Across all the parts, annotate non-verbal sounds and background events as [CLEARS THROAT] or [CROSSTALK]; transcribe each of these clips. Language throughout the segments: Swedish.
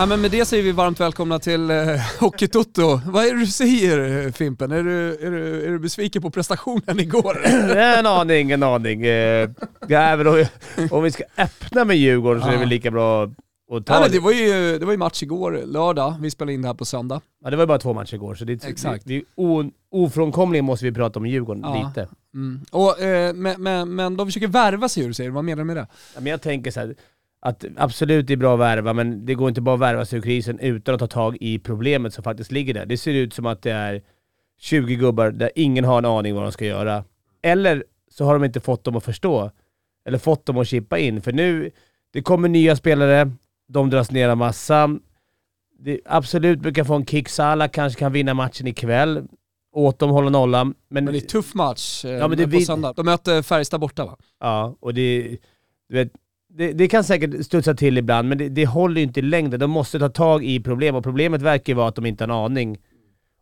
Ja, men med det säger vi varmt välkomna till eh, Hockeytoto. Vad är det du säger eh, Fimpen? Är du, är, du, är du besviken på prestationen igår? [LAUGHS] en aning, en aning. Eh, ja, om, om vi ska öppna med Djurgården så är det väl lika bra att ta ja, men det. Var ju, det var ju match igår, lördag. Vi spelade in det här på söndag. Ja, det var ju bara två matcher igår, så det, Exakt. Vi, o, ofrånkomligen måste vi prata om Djurgården ja. lite. Mm. Och, eh, men, men, men de försöker värva sig du säger, vad menar du med det? Ja, men jag tänker så här, att absolut det är bra att värva, men det går inte bara att värva sig ur krisen utan att ta tag i problemet som faktiskt ligger där. Det ser ut som att det är 20 gubbar där ingen har en aning vad de ska göra. Eller så har de inte fått dem att förstå. Eller fått dem att chippa in. För nu, det kommer nya spelare, de dras ner en massa. Det, absolut brukar få en kick. Salah kanske kan vinna matchen ikväll. Åt dem hålla nollan. Men, men det är tuff match eh, ja, men det på söndag. De möter Färjestad borta va? Ja, och det... Du vet, det, det, kan säkert studsa till ibland, men det, det håller ju inte i längden. De måste ta tag i problem, och problemet verkar ju vara att de inte har en aning.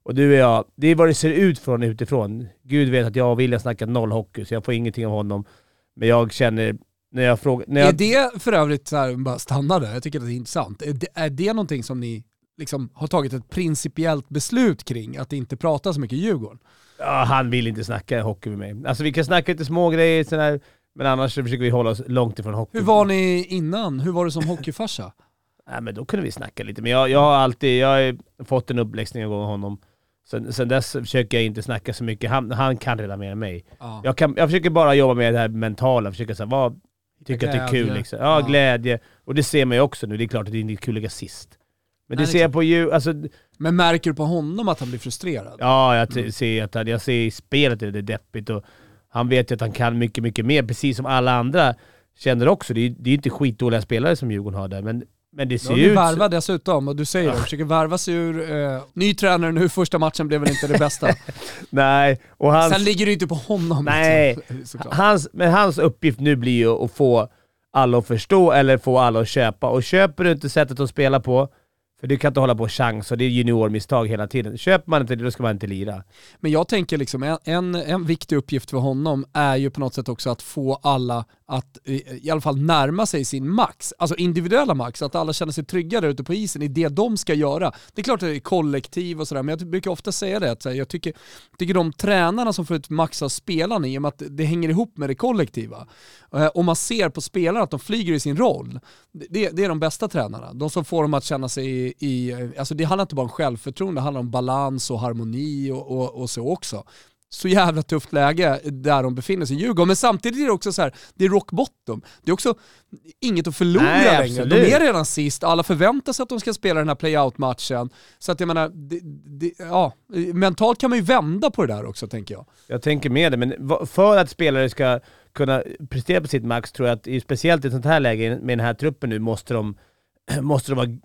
Och du och jag, det är vad det ser ut från utifrån. Gud vet att jag och William snackar noll hockey, så jag får ingenting av honom. Men jag känner, när jag frågar... När jag... Är det för övrigt, så här, bara stanna där, jag tycker att det är intressant. Är det, är det någonting som ni liksom har tagit ett principiellt beslut kring, att inte prata så mycket Djurgården? Ja, han vill inte snacka hockey med mig. Alltså vi kan snacka lite små grejer, sådär men annars försöker vi hålla oss långt ifrån hockey. Hur var ni innan? Hur var du som hockeyfarsa? [LAUGHS] Nej men då kunde vi snacka lite, men jag, jag har alltid, jag har fått en uppläxning av honom. Sen, sen dess försöker jag inte snacka så mycket, han, han kan redan mer än mig. Ja. Jag, kan, jag försöker bara jobba med det här mentala, försöka säga vad, tycker att det är kul liksom. Ja, ja, glädje. Och det ser man ju också nu, det är klart att det är inte kul att ligga sist. Men det Nej, ser jag på ju, alltså... Men märker du på honom att han blir frustrerad? Ja, jag mm. ser att han, jag ser i spelet att det är deppigt och han vet ju att han kan mycket, mycket mer, precis som alla andra känner också. Det är ju inte skitdåliga spelare som Djurgården har där, men, men det ser ju ut... värva dessutom, och du säger det, försöker värva sig ur... Eh, ny tränare nu, första matchen blev väl inte det bästa. [LAUGHS] Nej, och hans... Sen ligger det ju inte på honom. Nej, [LAUGHS] hans, men hans uppgift nu blir ju att få alla att förstå eller få alla att köpa. Och köper du inte sättet att spela på, för du kan inte hålla på och chans och det är juniormisstag hela tiden. Köper man inte det, då ska man inte lira. Men jag tänker liksom, en, en, en viktig uppgift för honom är ju på något sätt också att få alla att i alla fall närma sig sin max, alltså individuella max, att alla känner sig trygga där ute på isen i det de ska göra. Det är klart att det är kollektiv och sådär, men jag brukar ofta säga det, att jag tycker, tycker de tränarna som får ut max av spelarna i och med att det hänger ihop med det kollektiva, eh, och man ser på spelarna att de flyger i sin roll, det, det är de bästa tränarna. De som får dem att känna sig i, i alltså det handlar inte bara om självförtroende, det handlar om balans och harmoni och, och, och så också så jävla tufft läge där de befinner sig Djurgården. Men samtidigt är det också så här, det är rock bottom. Det är också inget att förlora Nej, längre. De är redan sist, alla förväntar sig att de ska spela den här play-out-matchen. Så att jag menar, det, det, ja, mentalt kan man ju vända på det där också tänker jag. Jag tänker med det, men för att spelare ska kunna prestera på sitt max tror jag att, speciellt i ett sånt här läge med den här truppen nu, måste de, [CLEARS THROAT] måste de vara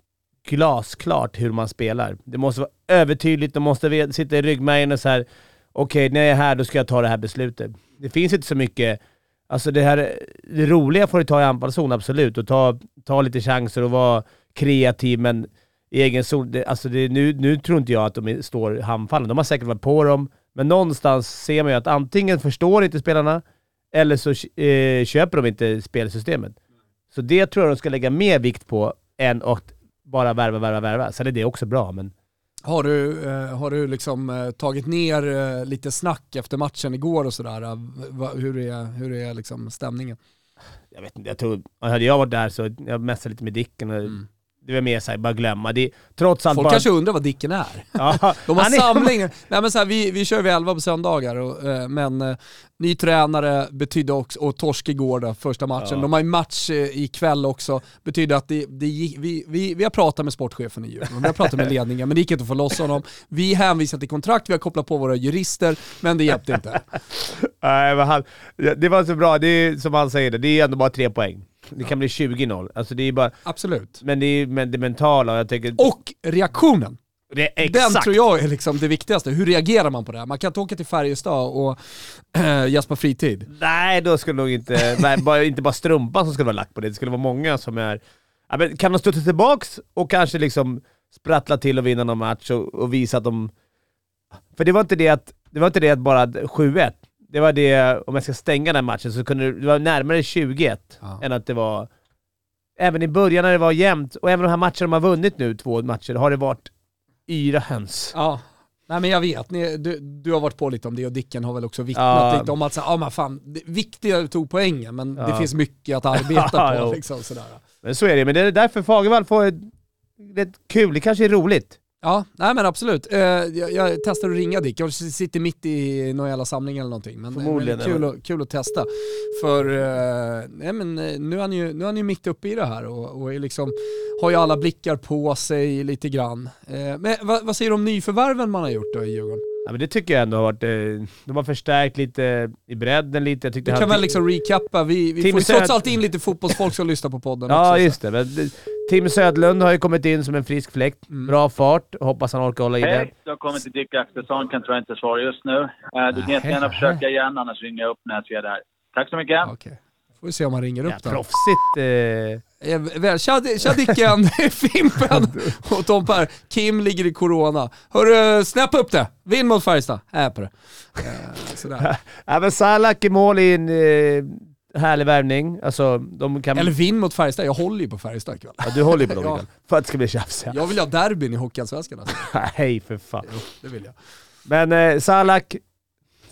glasklart hur man spelar. Det måste vara övertydligt, de måste sitta i ryggmärgen och så här okej, okay, när jag är här då ska jag ta det här beslutet. Det finns inte så mycket, alltså det här, det roliga får du ta i anfallszon absolut, och ta, ta lite chanser och vara kreativ, men i egen zon, det, alltså det, nu, nu tror inte jag att de står handfallna. De har säkert varit på dem, men någonstans ser man ju att antingen förstår inte spelarna, eller så eh, köper de inte spelsystemet. Så det tror jag de ska lägga mer vikt på än att bara värva, värva, värva. Sen är det också bra, men har du, eh, har du liksom eh, tagit ner eh, lite snack efter matchen igår och sådär? Hur är, hur är liksom stämningen? Jag vet inte, jag tror, hade jag varit där så jag messade lite med Dicken och mm. Det var mer såhär, bara glömma. Det, trots allt Folk bara... kanske undrar vad Dicken är. [LAUGHS] Ja, [LAUGHS] De har samlingar. Nej, men så här, vi, vi kör vid 11 på söndagar, och, eh, men eh, ny tränare betydde också, och torsk igår då, första matchen. Ja. De har ju match eh, ikväll också, betyder att det, det vi, vi, vi har pratat med sportchefen i Djurgården, vi har pratat med [LAUGHS] ledningen, men det gick inte att få loss honom. Vi hänvisar till kontrakt, vi har kopplat på våra jurister, men det hjälpte inte. Nej, men han, det var så bra, det är som han säger, det är ändå bara tre poäng. Det kan bli 20-0. Alltså det är bara... Absolut. Men det är men det mentala, jag tänker... Och reaktionen! Den tror jag är liksom det viktigaste. Hur reagerar man på det? Man kan inte åka till Färjestad och äh, Jaspa fritid. Nej, då skulle nog inte... nej, bara, inte bara strumpan som skulle vara lagt på det. Det skulle vara många som är... Ja, men kan de studsa tillbaks och kanske liksom sprattla till och vinna någon match och, och visa att de... För det var inte det att, det var inte det att bara 7-1 det var det, om jag ska stänga den matchen, så kunde det, det var närmare 21 ja. än att det var även i början när det var jämnt, och även de här matcherna de har vunnit nu, två matcher, har det varit yra höns. Ja. Nej men jag vet, Ni, du, du har varit på lite om det och Dicken har väl också vittnat Ja. lite om att så, ja men fan, det viktiga du tog poängen men det Ja. finns mycket att arbeta [LAUGHS] på liksom sådär. Men så är det, men det är därför Fagervall får ett, rätt kul, det kanske är roligt. Ja, nej men absolut. Eh, jag, jag testar att ringa Dick, jag sitter mitt i någon jävla samling eller någonting. Men, Förmodligen, men kul, att, kul att testa. För eh, nej, men, eh, nu, är han ju, nu är han ju mitt uppe i det här och, och är liksom, har ju alla blickar på sig lite grann. Eh, men vad, vad säger du om nyförvärven man har gjort då i Djurgården? Ja, men det tycker jag ändå har varit... Eh, de har förstärkt lite i bredden lite. Jag tyckte Du kan väl liksom recappa, vi, vi får trots allt in lite fotbollsfolk som lyssnar på podden Ja, också. just det. Men, eh, Tim Södlund har ju kommit in som en frisk fläkt. Mm. Bra fart. Hoppas han orkar hålla i det. Hej, har kommit till Dick Axelsson. Kan tyvärr inte svara just nu. Eh, Du kan Nähä. försöka igen, annars ringer jag upp när jag ser det här. Tack så mycket. Okej. Får vi se om han ringer upp Ja, då. proffsigt. Eh, Eh, väl, Tja tja Dicken, [LAUGHS] Fimpen och Tom Per. Kim ligger i corona. Hörru, snäppa upp det. Vinn mot Färjestad. Här på det. Eh, sådär. [LAUGHS] ja, men Salak i mål i en eh, härlig värvning. Alltså, de kan... Eller vinn mot Färjestad. Jag håller ju på Färjestad ikväll. Ja, du håller ju på dem [LAUGHS] Ja. ikväll. För att det ska bli tjafs. Ja. Jag vill ha derbyn i Hockeyallsvenskan alltså. [LAUGHS] Nej, för fan. Jo, det vill jag. Men eh, Salak,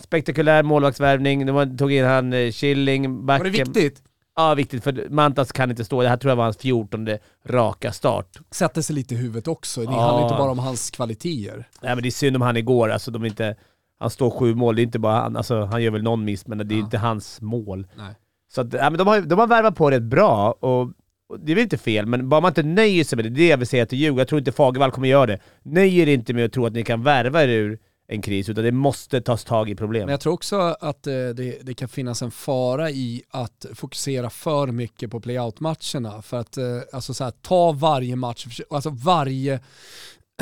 spektakulär målvaktsvärvning. De tog in han eh, Killing, Var det backen. viktigt? Ja, viktigt. För Mantas kan inte stå. Det här tror jag var hans 14 raka start. Sätter sig lite i huvudet också. Det Ja. handlar inte bara om hans kvaliteter. Nej men det är synd om han igår, alltså de inte... Han står sju mål, det är inte bara han, alltså han gör väl någon miss, men det är Ja. inte hans mål. Nej. Så att, ja, men de, har, de har värvat på rätt bra, och, och det är väl inte fel, men bara man inte nöjer sig med det, det är det jag vill säga till Djurgården. Jag tror inte Fagervall kommer göra det. Nöjer er inte med att tro att ni kan värva er ur en kris, utan det måste tas tag i problem. Men jag tror också att eh, det, det kan finnas en fara i att fokusera för mycket på playout-matcherna. För att eh, alltså så här, ta varje match, alltså varje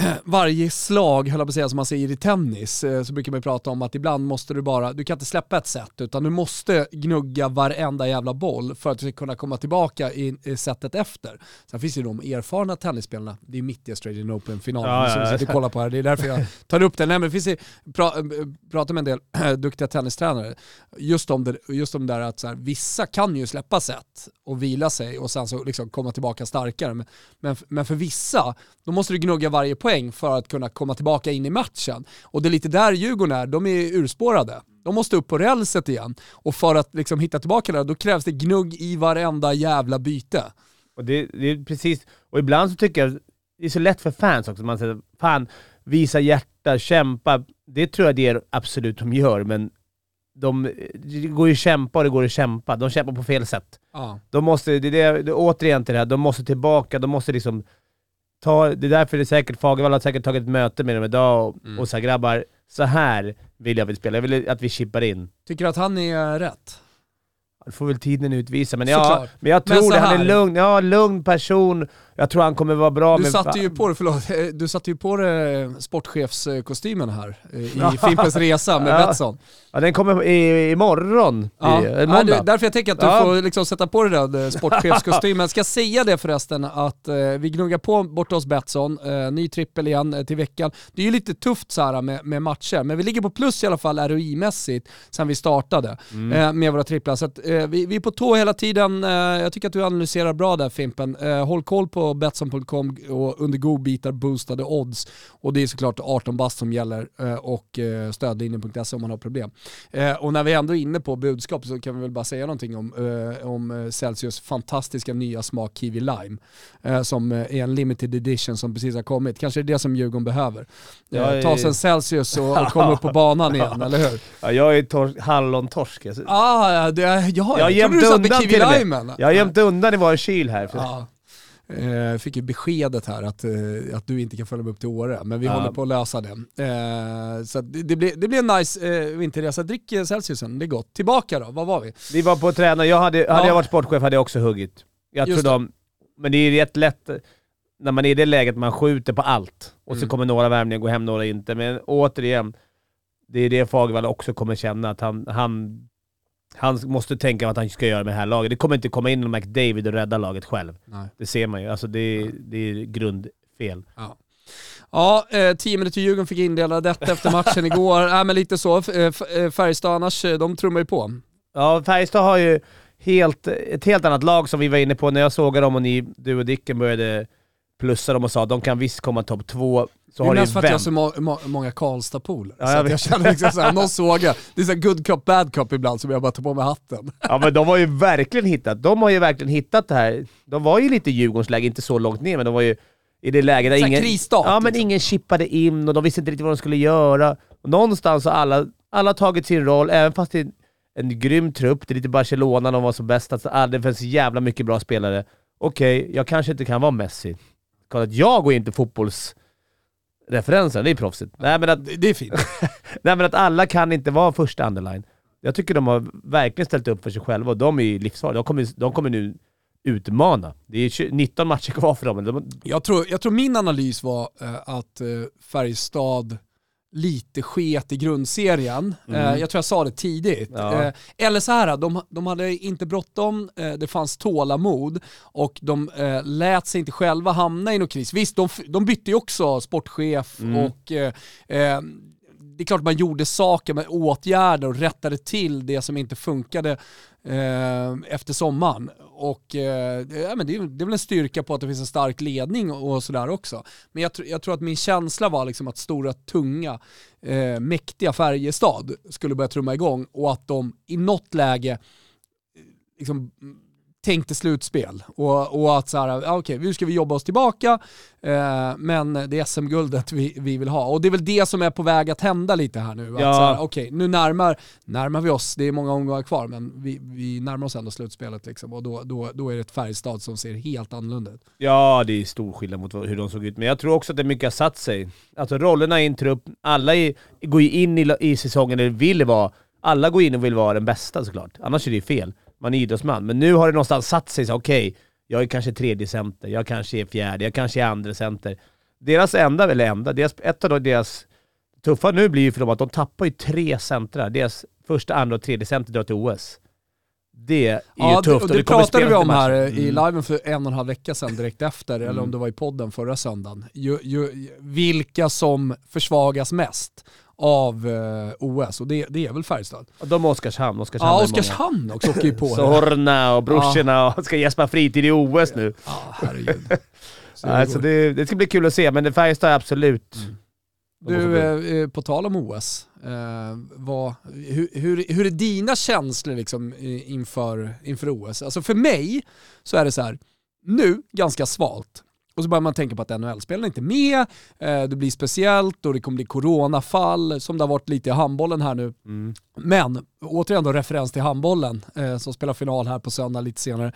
[CLEARS THROAT] varje slag, höll jag på att säga, som man säger i tennis, eh, så brukar man prata om att ibland måste du bara, du kan inte släppa ett set, utan du måste gnugga varenda jävla boll för att du ska kunna komma tillbaka i, setet efter. Sen finns det ju de erfarna tennisspelarna, det är mitt i Australian Open-finalen Ja, som vi sitter och kollar på här, det är därför jag tar upp det. Nej men det finns ju, pra, äh, pratar med en del [CLEARS THROAT] duktiga tennistränare, just om det, just om det där att så här, vissa kan ju släppa set och vila sig och sen så liksom komma tillbaka starkare. Men, men, men för vissa, då måste du gnugga varje poäng för att kunna komma tillbaka in i matchen. Och det är lite där Djurgården är, de är urspårade. De måste upp på rälset igen. Och för att liksom hitta tillbaka där, då krävs det gnugg i varenda jävla byte. Och det, det är precis, och ibland så tycker jag, det är så lätt för fans också, man säger fan, visa hjärta, kämpa. Det tror jag det är absolut de gör, men de, det går ju att kämpa och det går att kämpa. De kämpar på fel sätt. Ja. De måste, det är det, det återigen till det här, de måste tillbaka, de måste liksom ta, det är därför det är säkert, Fagervall har säkert tagit ett möte med dem idag och, Mm. och så här, grabbar, så här vill jag vi spela. Jag vill att vi chippar in. Tycker du att han är rätt? Det får väl tiden utvisa, men, ja, Såklart. men jag Men tror så det. Han är lugn, ja, lugn person. Jag tror han kommer vara bra Du med... satte ju på dig, förlåt, eh, du satte ju på dig sportchefskostymen här eh, i. Fimpens Resa med [LAUGHS] Ja. Betsson. Ja, den kommer i, imorgon. Ja. I, Ja, det är därför jag tänker att du Ja. får liksom sätta på dig den eh, [LAUGHS] sportchefskostymen. Ska säga det förresten att eh, vi gnuggar på borta hos Betsson, eh, ny trippel igen eh, till veckan. Det är ju lite tufft så här med, med matcher, men vi ligger på plus i alla fall ROI-mässigt sen vi startade Mm. eh, med våra tripplar. Så att, eh, vi, vi är på tå hela tiden. Eh, jag tycker att du analyserar bra där Fimpen. Eh, håll koll på Betsson.com och under godbitar boostade odds. Och det är såklart 18 bast som gäller eh, och eh, stödlinjen.se om man har problem. Eh, och när vi ändå är inne på budskap så kan vi väl bara säga någonting om, om Celsius fantastiska nya smak Kiwi Lime. Som är en limited edition som precis har kommit. Kanske är det som Djurgården behöver. Eh, Ja, ta sig en Celsius och, och komma upp på banan igen, [LAUGHS] eller hur? Ja, jag är tor- hallontorsk. Jag, Ah, det, ja, jag, har trodde gömt du satt med Kiwi. Limen. jag har gömt undan i vår kyl här. Ja. Eh, fick ju beskedet här att, eh, att du inte kan följa med upp till Åre, men vi Ja. håller på att lösa det. Eh, så det, det, blir, det blir en nice eh, vinterresa. Drick eh, Celsiusen, det är gott. Tillbaka då, var var vi? Vi var på att träna, jag hade, hade Ja. jag varit sportchef hade jag också huggit. Jag Just tror de, men det är rätt lätt när man är i det läget man skjuter på allt och så Mm. kommer några värvningar gå hem, några inte. Men återigen, det är det Fagervall också kommer känna, att han, han, han måste tänka vad han ska göra med det här laget. Det kommer inte komma in en McDavid och rädda laget själv. Nej. Det ser man ju. Alltså det, är- det är grundfel. Ja, eh, 10 minuter Djurgården fick indela detta efter matchen igår. [LAUGHS] äh, men lite så. Eh, eh, Färjestad annars, eh, de trummar ju på. Ja, Färjestad har ju helt, ett helt annat lag som vi var inne på när jag såg dem och ni, du och Dicken började plussa dem och sa att de kan visst komma topp två. Så det är har det mest för att jag har så må, må, många Karlstad-polare. Ja, så jag jag känner liksom såhär, [LAUGHS] någon sågar. Det är såhär good cop, bad cop ibland som jag bara tar på mig hatten. Ja men de har ju verkligen hittat, de har ju verkligen hittat det här. De var ju lite Djurgårdens läge, inte så långt ner, men de var ju i det läget där Så här ingen... krisstart, Ja men liksom. ingen chippade in och de visste inte riktigt vad de skulle göra. Och någonstans har alla, alla tagit sin roll, även fast det är en grym trupp, det är lite Barcelona, de var som bäst, alltså, det finns jävla mycket bra spelare. Okej, jag kanske inte kan vara Messi. Kolla att jag går inte fotbollsreferenser, det är proffsigt. Nej men att Det, är fint. [LAUGHS] Nej men att alla kan inte vara första underline. Jag tycker de har verkligen ställt upp för sig själva och de är ju livsfarliga. De kommer, de kommer nu utmana. Det är 20 19 matcher kvar för dem. Jag tror, jag tror min analys var eh, att eh, Färjestad lite sket i grundserien. Eh, jag tror jag sa det tidigt. Mm. Ja. Eh, eller så här, de, de hade inte bråttom, eh, det fanns tålamod och de eh, lät sig inte själva hamna i någon kris. Visst, de, de bytte ju också sportchef Mm. och eh, eh, det är klart man gjorde saker med åtgärder och rättade till det som inte funkade Eh, efter sommaren. Och eh, det- ja, men det, är, det är väl en styrka på att det finns en stark ledning och, sådär också. Men jag, tr- jag tror att min känsla var liksom att stora, tunga, eh, mäktiga Färjestad skulle börja trumma igång och att de i något läge eh, liksom tänkte slutspel och, och att så här, okej, nu ska vi jobba oss tillbaka, eh, men det är SM-guldet vi, vi vill ha. Och det är väl det som är på väg att hända lite här nu. Ja. okej, nu närmar, närmar vi oss, det är många omgångar kvar, men vi, vi närmar oss ändå slutspelet liksom, och då, då, då är det ett Färjestad som ser helt annorlunda ut. ja, det är stor skillnad mot hur de såg ut, men jag tror också att det mycket har satt sig. Alltså rollerna i en trupp, alla i, går ju in i, i säsongen eller vill vara, alla går in och vill vara den bästa såklart. Annars är det ju fel. Man är idrottsman. Men nu har det någonstans satt sig så okej, jag är kanske tredje center, jag kanske är fjärde, jag kanske är andra center. Deras enda, eller enda, deras, ett av deras tuffa nu blir ju för dem att de tappar ju tre centrar. Deras första, andra och tredje center drar till OS. Det är Ja, ju det, tufft. och och det pratade vi om här i Mm. liven för en och en halv vecka sedan direkt efter, eller om det var i podden förra söndagen. Ju, ju, vilka som försvagas mest av eh, OS och det, det är väl Färjestad. De och Oskarshamn. Oskarshamn Ja, är. Oskarshamn också åker ju på [LAUGHS] det. Sorna och brorsorna och ska gäspa fritid i OS nu. Ja, herregud. [LAUGHS] Så det Alltså det, det ska bli kul att se, men det Färjestad är absolut... får Du, eh, eh, på tal om OS, eh, vad, hur, hur, hur är dina känslor liksom, inför, inför OS? Alltså för mig så är det så här, nu ganska svalt. Och så börjar man tänka på att NHL-spelarna inte är med, eh, det blir speciellt och det kommer bli coronafall som det har varit lite i handbollen här nu. Mm. Men återigen då referens till handbollen eh, som spelar final här på söndag lite senare.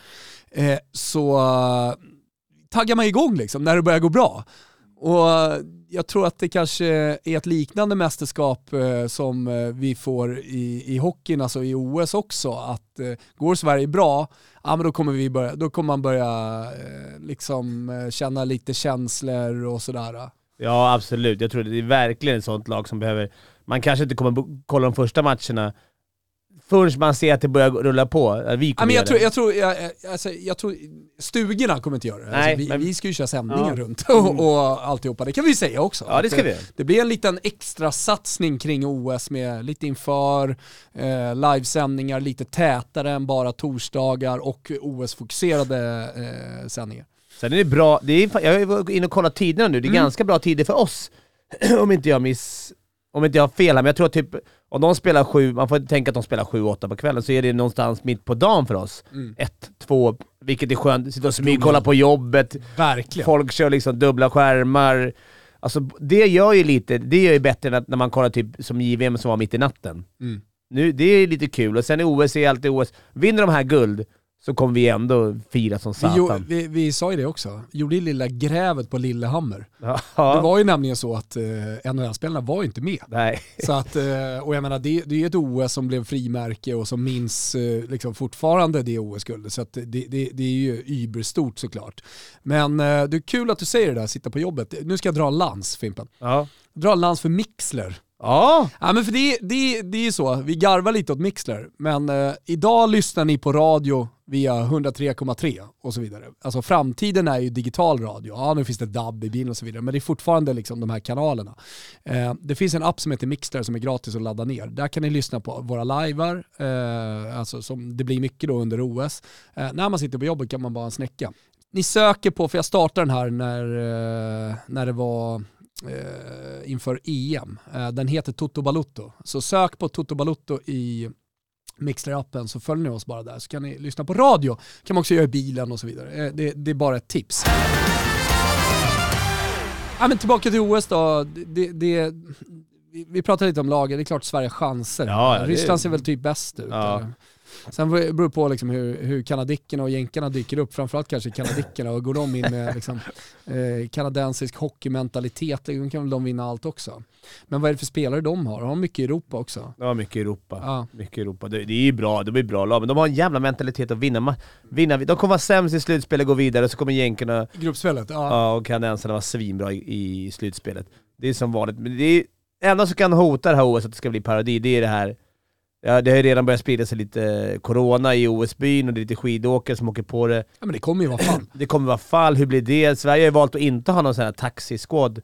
Eh, så taggar man igång liksom när det börjar gå bra. Och jag tror att det kanske är ett liknande mästerskap eh, som eh, vi får i, i hockeyn, alltså i OS också. Att eh, går Sverige bra, ja men då kommer, vi börja, då kommer man börja eh, liksom eh, känna lite känslor och sådär. Ja, absolut. Jag tror det är verkligen ett sånt lag som behöver... Man kanske inte kommer kolla de första matcherna förrän man ser att det börjar rulla på. Vi Ja, men jag, tror, jag, tror, jag, alltså, jag tror stugorna kommer inte göra det. Nej, alltså, vi, men- vi ska ju köra sändningar Ja. [LAUGHS] Mm. runt och, och alltihopa. Det kan vi säga också. Ja, det ska eh, vi. Det blir en liten extra satsning kring OS med lite inför, eh, livesändningar lite tätare än bara torsdagar och OS-fokuserade eh, sändningar. Sen är det bra, det är, jag var inne och kollat tiderna nu, det är Mm. ganska bra tider för oss. [CLEARS THROAT] om inte jag miss... Om inte jag har fel här, men jag tror att typ, om de spelar sju, man får tänka att de spelar sju, åtta på kvällen, så är det någonstans mitt på dagen för oss. Mm. Ett, två, vilket är skönt. Sitta och smygkolla på jobbet, Verkligen. folk kör liksom dubbla skärmar. Alltså det gör ju lite, det gör ju bättre än att när man kollar typ som JVM som var mitt i natten. Mm. Nu, det är lite kul, och sen är OS är alltid OS. Vinner de här guld, så kommer vi ändå fira som Vi, satan. vi, vi sa ju det också, gjorde ju lilla grävet på Lillehammer. Ja. Det var ju nämligen så att eh, NHL-spelarna var ju inte med. Nej. Så att, eh, och jag menar det, det är ett OS som blev frimärke och som minns eh, liksom fortfarande det OS-guldet. Så att det, det, det är ju überstort såklart. Men eh, det är kul att du säger det där, sitta på jobbet. Nu ska jag dra en lans Fimpen. Ja. Dra lans för Mixler. Ja. Ja men för det, det, det är ju så, vi garvar lite åt Mixler, men eh, idag lyssnar ni på radio via 103,3 och så vidare. Alltså framtiden är ju digital radio. Ja, nu finns det DAB i bilen och så vidare, men det är fortfarande liksom de här kanalerna. Eh, det finns en app som heter Mixler som är gratis att ladda ner. Där kan ni lyssna på våra livear, eh, alltså som det blir mycket då under OS. Eh, när man sitter på jobbet kan man bara snäcka. Ni söker på, för jag startade den här när, eh, när det var eh, inför EM. Eh, den heter Toto Balutto. Så sök på Toto Balutto i Mixler-appen så följer ni oss bara där så kan ni lyssna på radio. kan man också göra i bilen och så vidare. Eh, det, det är bara ett tips. Ja, men tillbaka till OS då. Det, det, vi, pratade lite om lagen, det är klart Sverige har chanser. Ja, Ryssland ser väl typ bäst ut. Ja. Sen beror det på liksom hur, hur kanadickerna och jänkarna dyker upp, framförallt kanske kanadickerna, och går de in med liksom, eh, kanadensisk hockeymentalitet, då kan väl de vinna allt också. Men vad är det för spelare de har? Har de mycket Europa också? Ja, mycket Europa. Ja. Mycket Europa. Det, det är ju bra, det blir bra lag, men de har en jävla mentalitet att vinna. Vinna. De kommer vara sämst i slutspelet, gå vidare, så kommer jänkarna Gruppspelet? Ja. ja, och kanadensarna vara svinbra i, i slutspelet. Det är som vanligt. Men det är enda som kan hota det här OS att det ska bli parodi, det är det här Ja, det har ju redan börjat sprida sig lite corona i OS-byn och det är lite skidåkare som åker på det. ja men det kommer ju vara fan. [CLEARS THROAT] Det kommer vara fall, hur blir det? Sverige har ju valt att inte ha någon sån här taxiskåd.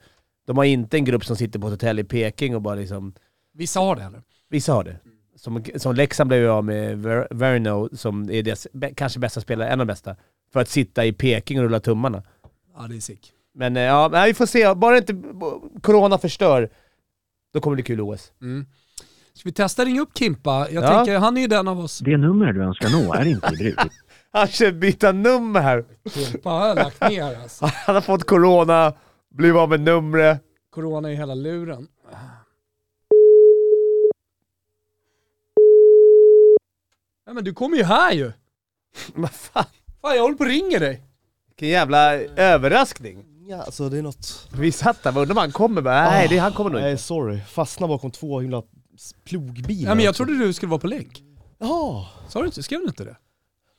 De har inte en grupp som sitter på ett hotell i Peking och bara liksom... Vissa har det eller? Vissa har det. Som, som Leksand blev ju av med Ver, Verno, som är deras kanske bästa spelare, en av de bästa. För att sitta i Peking och rulla tummarna. Ja det är sick. Men eh, ja, vi får se. Bara inte corona förstör, då kommer det bli kul OS. Mm. Ska vi testa ringa upp Kimpa? Jag Ja. tänker, han är ju den av oss. Det nummer du önskar nå är inte i bruk. [LAUGHS] Han ska byta nummer här. Kimpa har lagt ner alltså. [LAUGHS] Han har fått corona, blivit av med numret. Corona i hela luren. Ja, men du kommer ju här ju. [LAUGHS] Vad fan? Fan jag håller på och ringer dig. Vilken jävla överraskning. Ja, alltså det är något... Vi satt där, undrar om han kommer? Men, nej, det, han kommer nog Nej, inte. sorry. Fastna bakom två himla plogbilar. Ja, men jag trodde du skulle vara på länk. Jaha! Sa du inte? Skrev du inte det?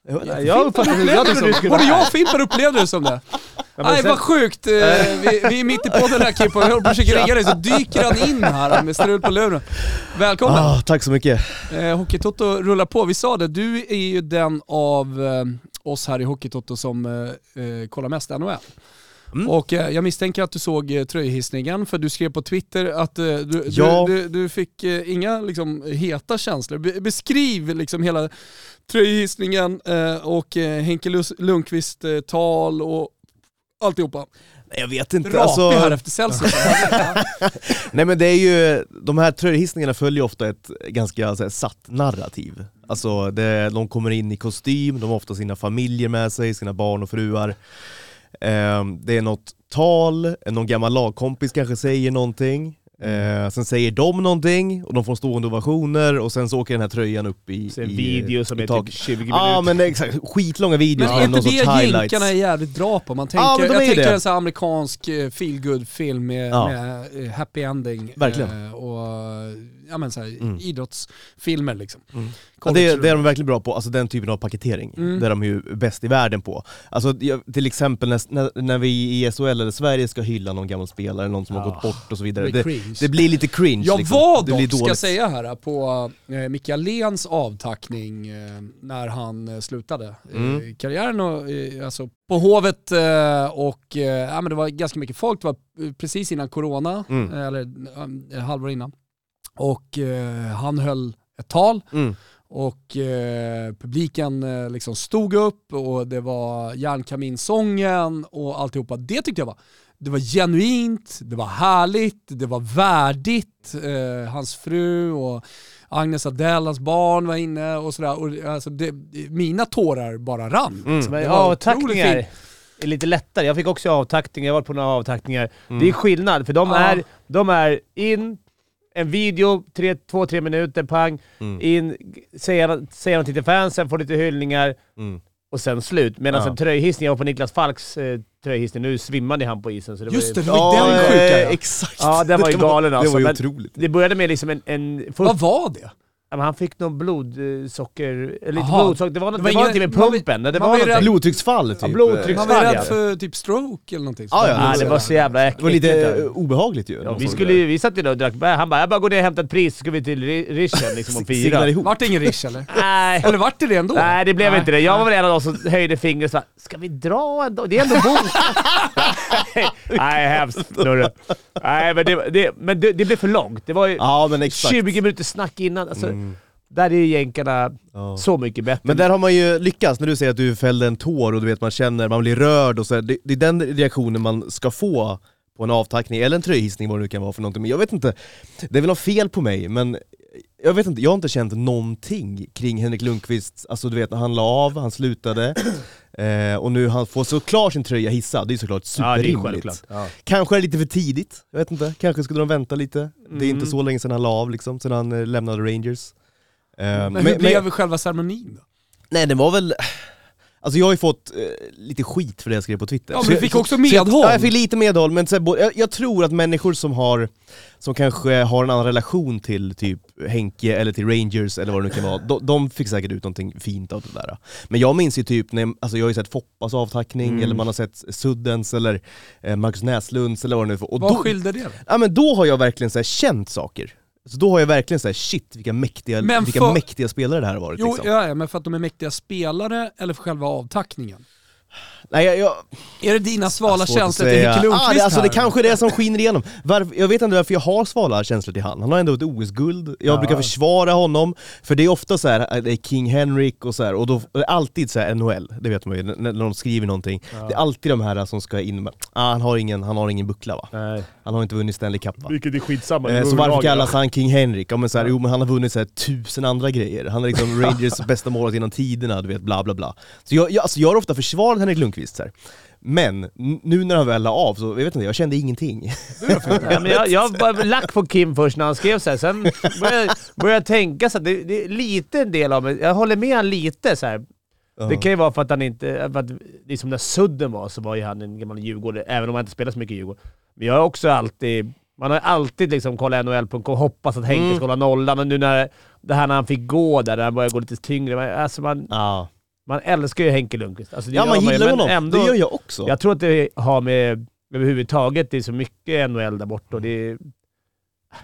Jag. Nej, uppfattade det. Som, både jag och Fimpen upplevde det som det. Ja, Nej vad sjukt, eh, vi, vi är mitt i podden här Kimpa, jag håller på att försöka ringa dig så dyker han in här med strul på luren. Välkommen! Ah, tack så mycket. Eh, Hockeytoto rullar på. Vi sa det, du är ju den av eh, oss här i Hockeytoto som eh, eh, kollar mest NHL. Mm. Och eh, jag misstänker att du såg eh, tröjhissningen för du skrev på Twitter att eh, du, Ja. du, du, du fick inga liksom, heta känslor. Be beskriv liksom hela tröjhissningen och Henke Lundqvist tal och alltihopa. Jag vet inte. Rapig Alltså, här efter Celsius. [LAUGHS] nej men det är ju, de här tröjhissningarna följer ofta ett ganska så här, satt narrativ. Alltså det, de kommer in i kostym, de har ofta sina familjer med sig, sina barn och fruar. Ehm, det är något tal, någon gammal lagkompis kanske säger någonting. Eh, sen säger de någonting och de får stående ovationer och sen så åker den här tröjan upp i, Så en i video som i är typ 20 minuter. Ja men exakt, skitlånga videos Men är inte det jänkarna är jävligt bra på? Man tänker, Ja, men de jag är tänker det. en sån här amerikansk feel film med, Ja. med eh, happy ending Verkligen. eh, och ja, men så här, Mm. idrottsfilmer liksom. Mm. Ja, det, det är de verkligen bra på, alltså den typen av paketering. Mm. Det är de ju bäst i världen på. Alltså till exempel när, när, vi i SHL eller Sverige ska hylla någon gammal spelare, någon som har Ja. gått bort och så vidare. Det blir Det, blir lite cringe Jag liksom. var dock, ska jag säga här, på eh, Micke Alléns avtackning eh, när han eh, slutade eh, Mm. karriären. Och, eh, alltså, på Hovet eh, och eh, ja, men det var ganska mycket folk, det var eh, precis innan corona, Mm. eh, eller eh, halvår innan. Och eh, han höll ett tal Mm. och eh, publiken eh, liksom stod upp och det var järnkaminsången och alltihopa. Det tyckte jag var, det var genuint, det var härligt, det var värdigt. Eh, hans fru och Agnes Adele, hans barn var inne och sådär. Och, alltså, det, mina tårar bara rann. Mm. Det Men var avtackningar är lite lättare. Jag fick också avtackningar, jag varit på några avtackningar. Mm. Det är skillnad, för de, Ja. är, de är in, en video, tre, två, tre minuter, pang, Mm. in, säga, säga någonting till fansen, få lite hyllningar Mm. och sen slut. Medan Ja. en tröjhissning, jag var på Niklas Falks eh, tröjhissning, nu svimmade han på isen. Så det Just var det, ju, det var ju den sjuka ja. Exakt! Ja, den var ju Det galen alltså, Det var ju men- otroligt. Det började med liksom en... en Vad var det? Ja, men han fick någon blodsocker... Eller inte blodsocker, det var, något, Det var det var ingen- någonting med pumpen. Det man var rädd- Blodtrycksfall typ. Ja, blodtrycks- Man var rädd ja. för typ stroke eller någonting. Ja, ja, Nej, det var så jävla äckligt. Det var lite eh, obehagligt ju. Ja, vi, skulle, vi satt ju där och drack bär. Han bara “Jag bara går ner och hämtar ett pris, så ska vi till Ri- Rischen liksom och [LAUGHS] Signar fira”. ihop. Vart det ingen rish eller? [LAUGHS] Nej. Eller vart det det ändå? Nej, det blev Nej. inte det. Jag var väl en av de som höjde fingret och sa “Ska vi dra ändå? Det är ändå bok”. [LAUGHS] Nej, hemskt. Nej, men, det, det, men det, det blev för långt. Det var ju Ja, men exakt. 20 minuter snack innan. Alltså, Mm. Där är ju jänkarna Ja. så mycket bättre. Men där har man ju lyckats, när du säger att du fällde en tår och du vet man känner, man blir rörd och så det, det är den reaktionen man ska få på en avtackning, eller en tröjhissning vad det nu kan vara för någonting. Men jag vet inte, det är väl något fel på mig, men jag vet inte, jag har inte känt någonting kring Henrik Lundqvist, alltså du vet när han la av, han slutade, [CLEARS THROAT] eh, och nu han får såklart sin tröja hissad, det är såklart ja, superrimligt. självklart. Ja. Kanske är det lite för tidigt, jag vet inte, kanske skulle de vänta lite. Det är Mm. inte så länge sedan han la av liksom, sedan han eh, lämnade Rangers. Eh, Men hur blev själva ceremonin då? Nej det var väl... Alltså jag har ju fått eh, lite skit för det jag skrev på Twitter. Ja, men du fick så- också så jag- medhåll. Ja, jag fick lite medhåll, men så jag, jag tror att människor som har, som kanske har en annan relation till typ Henke eller till Rangers eller vad det nu kan vara, de, de fick säkert ut någonting fint av det där. Men jag minns ju typ, när, alltså jag har ju sett Foppas avtackning, Mm. eller man har sett Suddens eller eh, Marcus Näslunds eller vad det nu är. Vad då, skilde det ja, men då har jag verkligen så här, känt saker. Så då har jag verkligen så här, shit vilka mäktiga, Men vilka för- mäktiga spelare det här har varit. Jo, liksom. ja, men för att de är mäktiga spelare eller för själva avtackningen? Nej, jag, jag, Är det dina svala känslor till. Henke Lundqvist ah, det, alltså, här? det kanske är det som skiner igenom. Varför, jag vet inte varför jag har svala känslor till han. Han har ändå ett OS-guld, jag Ja. brukar försvara honom, för det är ofta så här, eh, det är King Henrik och så här, och då det är alltid så här NHL, det vet man ju, när, de skriver någonting. Det är alltid de här som ska in med, ah, han, har ingen, han har ingen buckla va? Nej. Han har inte vunnit Stanley Cup va? Vilket är skitsamma. Eh, så varför kallas han King Henrik? Ja, men så här, jo men han har vunnit så här, tusen andra grejer. Han är liksom [LAUGHS] Rangers bästa målet genom tiderna, du vet bla bla bla. Så jag, jag, alltså, jag har ofta försvarat Henrik Lundqvist så här. Men nu när han väl la av så, jag vet inte, jag kände ingenting. [LAUGHS] Ja, men jag, jag var lack på Kim först när han skrev så här. sen började jag, började jag tänka så här, det, det är lite en del av mig, jag håller med han lite så här. Det kan ju vara för att han inte, för att det är som när Sudden var så var ju han en gammal Djurgårdare, även om han inte spelar så mycket Djurgården. Men jag har också alltid, man har alltid liksom kollat NHL.com och hoppats att Henke Mm. ska hålla nollan, och nu när det här när han fick gå där, när han började gå lite tyngre, alltså man, Ja, man älskar ju Henke Lundqvist. Alltså det ja gör man ju, gillar men honom, ändå- det gör jag också. jag tror att det har med överhuvudtaget, det är så mycket NHL där borta och det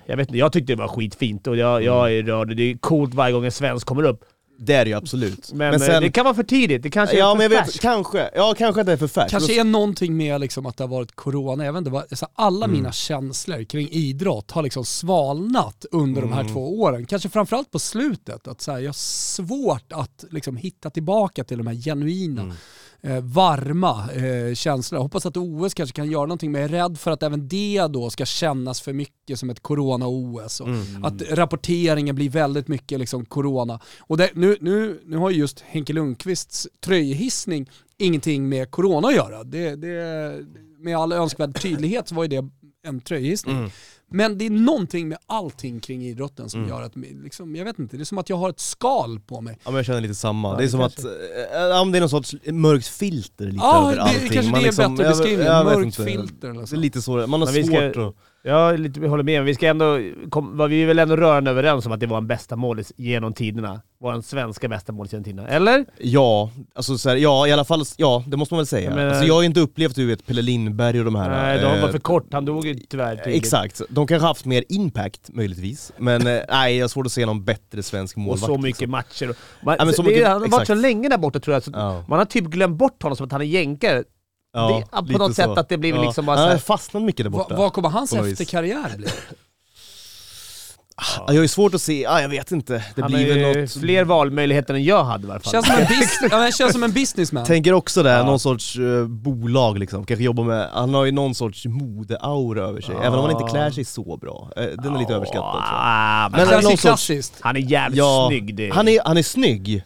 Jag vet inte, jag tyckte det var skitfint och jag, jag är rörd. Det är coolt varje gång en svensk kommer upp. Det är det ju absolut. [LAUGHS] Men, Men eh, sen, det kan vara för tidigt. Det kanske ja är för men jag vet, färskt. kanske, ja kanske att det är för färskt. Kanske är någonting med liksom att det har varit corona, jag vet inte, vad- så alla Mm. mina känslor kring idrott har liksom svalnat under de här Mm. två åren. Kanske framförallt på slutet, att så här, jag har svårt att liksom hitta tillbaka till de här genuina, Mm. Eh, varma eh, känslorna. Jag hoppas att OS kanske kan göra någonting, men jag är rädd för att även det då ska kännas för mycket som ett corona-OS. Mm. Att rapporteringen blir väldigt mycket liksom corona. Och det, nu, nu, nu har ju just Henke Lundqvists tröjhissning ingenting med corona att göra. Det, det, med all önskvärd tydlighet så var ju det en tröjhissning. Mm. Men det är någonting med allting kring idrotten som Mm. gör att, liksom, jag vet inte, det är som att jag har ett skal på mig. Ja men jag känner lite samma. Ja, det är det som kanske- att, äh, ja, men det är någon sorts mörkt filter lite Ja, över det, allting. kanske Man det är liksom- bättre beskrivning. Mörkt filter eller Det så. är lite så, man har Men vi ska- svårt att... Ja, lite, vi håller med. Men vi ska ändå... Kom, var vi är väl ändå rörande överens om att det var en bästa målis genom tiderna? Vår svenska bästa målis genom tiderna. Eller? Ja, alltså så här, ja i alla fall, ja det måste man väl säga. Jag menar- alltså, jag har ju inte upplevt du vet Pelle Lindberg och de här... Nej, de var eh, för kort. Han dog ju tyvärr tidigt. Exakt, de kanske haft mer impact möjligtvis, men eh, [LAUGHS] nej jag har svårt att se någon bättre svensk Och målvakt. så mycket liksom. matcher. Man, Ja, men så det, mycket- han har varit så länge där borta tror jag, så Ja, man har typ glömt bort honom som att han är jänkare. Ja, det, på något så. sätt att det blivit Ja. liksom bara Han så har här, fastnat mycket där Va, borta. vad kommer hans efterkarriär bli? Ja, [LAUGHS] jag har ju svårt att se, ah, jag vet inte. Det han blir väl något... fler valmöjligheter än jag hade i varje fall. Känns som en, bis, [LAUGHS] ja, men känns som en businessman. Tänker också där, Ja. någon sorts eh, bolag liksom, kanske jobba med, han har ju någon sorts modeaura över sig, Ja. även om han inte klär sig så bra. Eh, den är lite överskattad tror jag. Ah, men Han klär sig någon sorts- klassiskt. han är jävligt Ja, snygg. Det. Han är, han är snygg,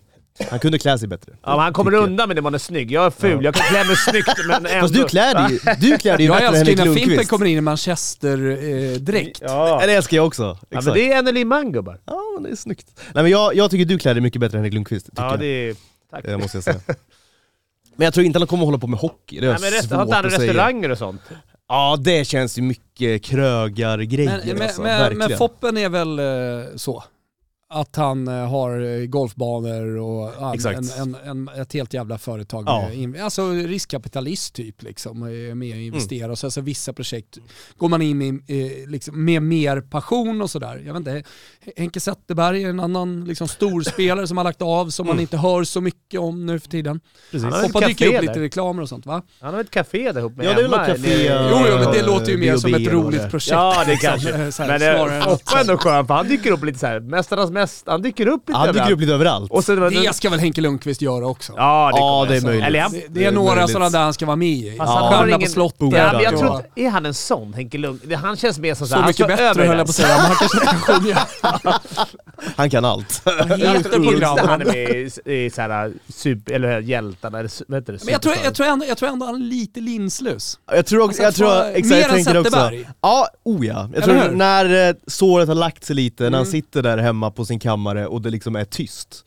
han kunde klä sig bättre. ja, men han kommer tycker jag. undan med det man är snygg. Jag är ful, jag kan klä mig snyggt men [LAUGHS] ändå... Fast du klär dig ju, du klär dig ju Jag bättre än Henrik när Fimpen Lundqvist. kommer in i Manchester-dräkt. Ja. Ja, det älskar jag också. ja, men det är Anneli Mann gubbar. Ja men det är snyggt. Nej men jag, jag tycker du klär dig mycket bättre än Henrik Lundqvist, Ja, jag. det är... Tack. Eh, måste jag säga. Men jag tror inte han kommer hålla på med hockey, det är Nej, men rest, svårt har inte han restauranger och sånt? Ja det känns ju mycket krögargrejer Men, men, alltså, men, men Foppen är väl eh, så? Att han eh, har eh, golfbanor och Exakt. en, en, en, ett helt jävla företag. Ja. Med, alltså riskkapitalist typ liksom, och är med och Mm. investerar. Och sen så vissa projekt går man in i liksom, med mer passion och sådär. Jag vet inte, Henke Zetterberg är en annan liksom, storspelare som har lagt av som Mm. man inte hör så mycket om nu för tiden. Han har ett Hoppa dyker upp lite där. reklamer och sånt va? Han har ett café där ihop med Ja, det är väl café, Jo, jo men det låter ju mer som ett och roligt projekt. Ja, det liksom. kanske. [LAUGHS] Här, Men det, är ändå skön, för han dyker upp lite så här. Mästarnas mäst, han dyker upp lite Han dyker överallt. upp lite överallt. Och sen, Det ska väl Henke Lundqvist göra också? Ja, det, Ja, det är jag möjligt. Eller han, Det, Det det är några möjligt. sådana där han ska vara med i. Fast han har Stjärna ingen- på slottet. ja, men jag Ja. tror är han en sån, Henke Lund? Det- Han känns mer som så, Så han mycket står bättre över höll jag på att säga, men han kanske kan sjunga. [LAUGHS] Han kan allt. Jag tror han är med i, i så här, super, eller hjältarna, eller vad heter det? Men jag tror, jag, tror ändå, jag tror ändå han är lite linslös. Jag tror också, jag Alltså, tror, få- exakt, mer jag än tänker också. Zetterberg. Ja, oh ja. Jag tror när eh, såret har lagt sig lite, när han Mm. sitter där hemma på sin kammare och det liksom är tyst,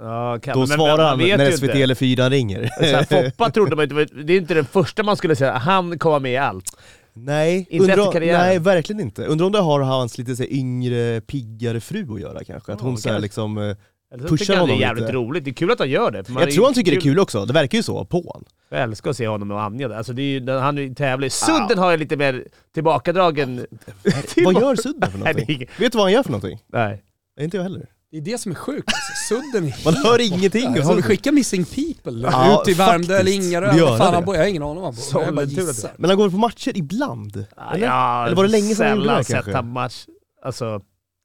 Ja, kan, då men svarar man han när SVT inte. eller 4 ringer. Så här, [LAUGHS] Foppa trodde man inte, det är inte det första man skulle säga, han kommer med i allt. Nej, Inte nej verkligen inte. Undrar om det har hans lite så här, yngre, piggare fru att göra kanske? Att Ja, hon så här, liksom, eh, Eller så Pushar tycker han det är jävligt lite. roligt, det är kul att han gör det. jag tror han tycker det är kul också, det verkar ju så på honom. Jag älskar att se honom och Anja där. Alltså det är ju, han är ju tävlig. Sudden har jag lite mer tillbakadragen... Vad gör Sudden för [LAUGHS] Nej, någonting? inget- Vet du vad han gör för någonting? Nej. Nej, Inte jag heller. Det är det som är sjukt. Alltså, Sudden är [LAUGHS] Man helt hör borta. ingenting om Har vi skickat Missing People Ja, ut till Värmdö eller. Ingarö? Fan det. han bor? Jag har ingen aning om han bor. Jag bara gissar. Men han går på matcher ibland? Eller? Ja, Eller var det länge sedan han gjorde sällan det, sett kanske? han match. Alltså,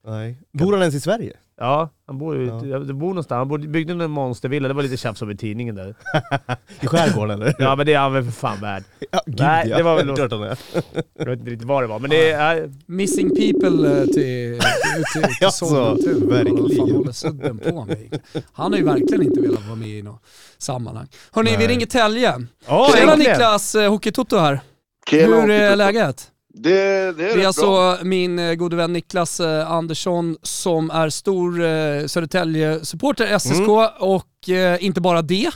Nej. Bor han ens i Sverige? Ja, han bor ju Ja. ja. det bor någonstans. Han bodde- byggde en monstervilla, det var lite tjafs om i tidningen där. [LAUGHS] I skärgården eller? Ja men det är han väl för fan värd. [LAUGHS] Ja, gud Nej, ja. det var väl är. Jag vet inte riktigt vad det var, men det är... Missing People eh, till, till, till, [LAUGHS] till Sollentuna. verkligen. Vad fan Sudden på egentligen? Han har ju verkligen inte velat vara med i något sammanhang. Hörni, vi ringer Tälje. Oh, Tjena Niklas, eh, Hockeytoto här. Hur är läget? Det, det är, Det är alltså bra. min eh, gode vän Niklas eh, Andersson som är stor eh, Södertälje-supporter, SSK, Mm. och inte bara det.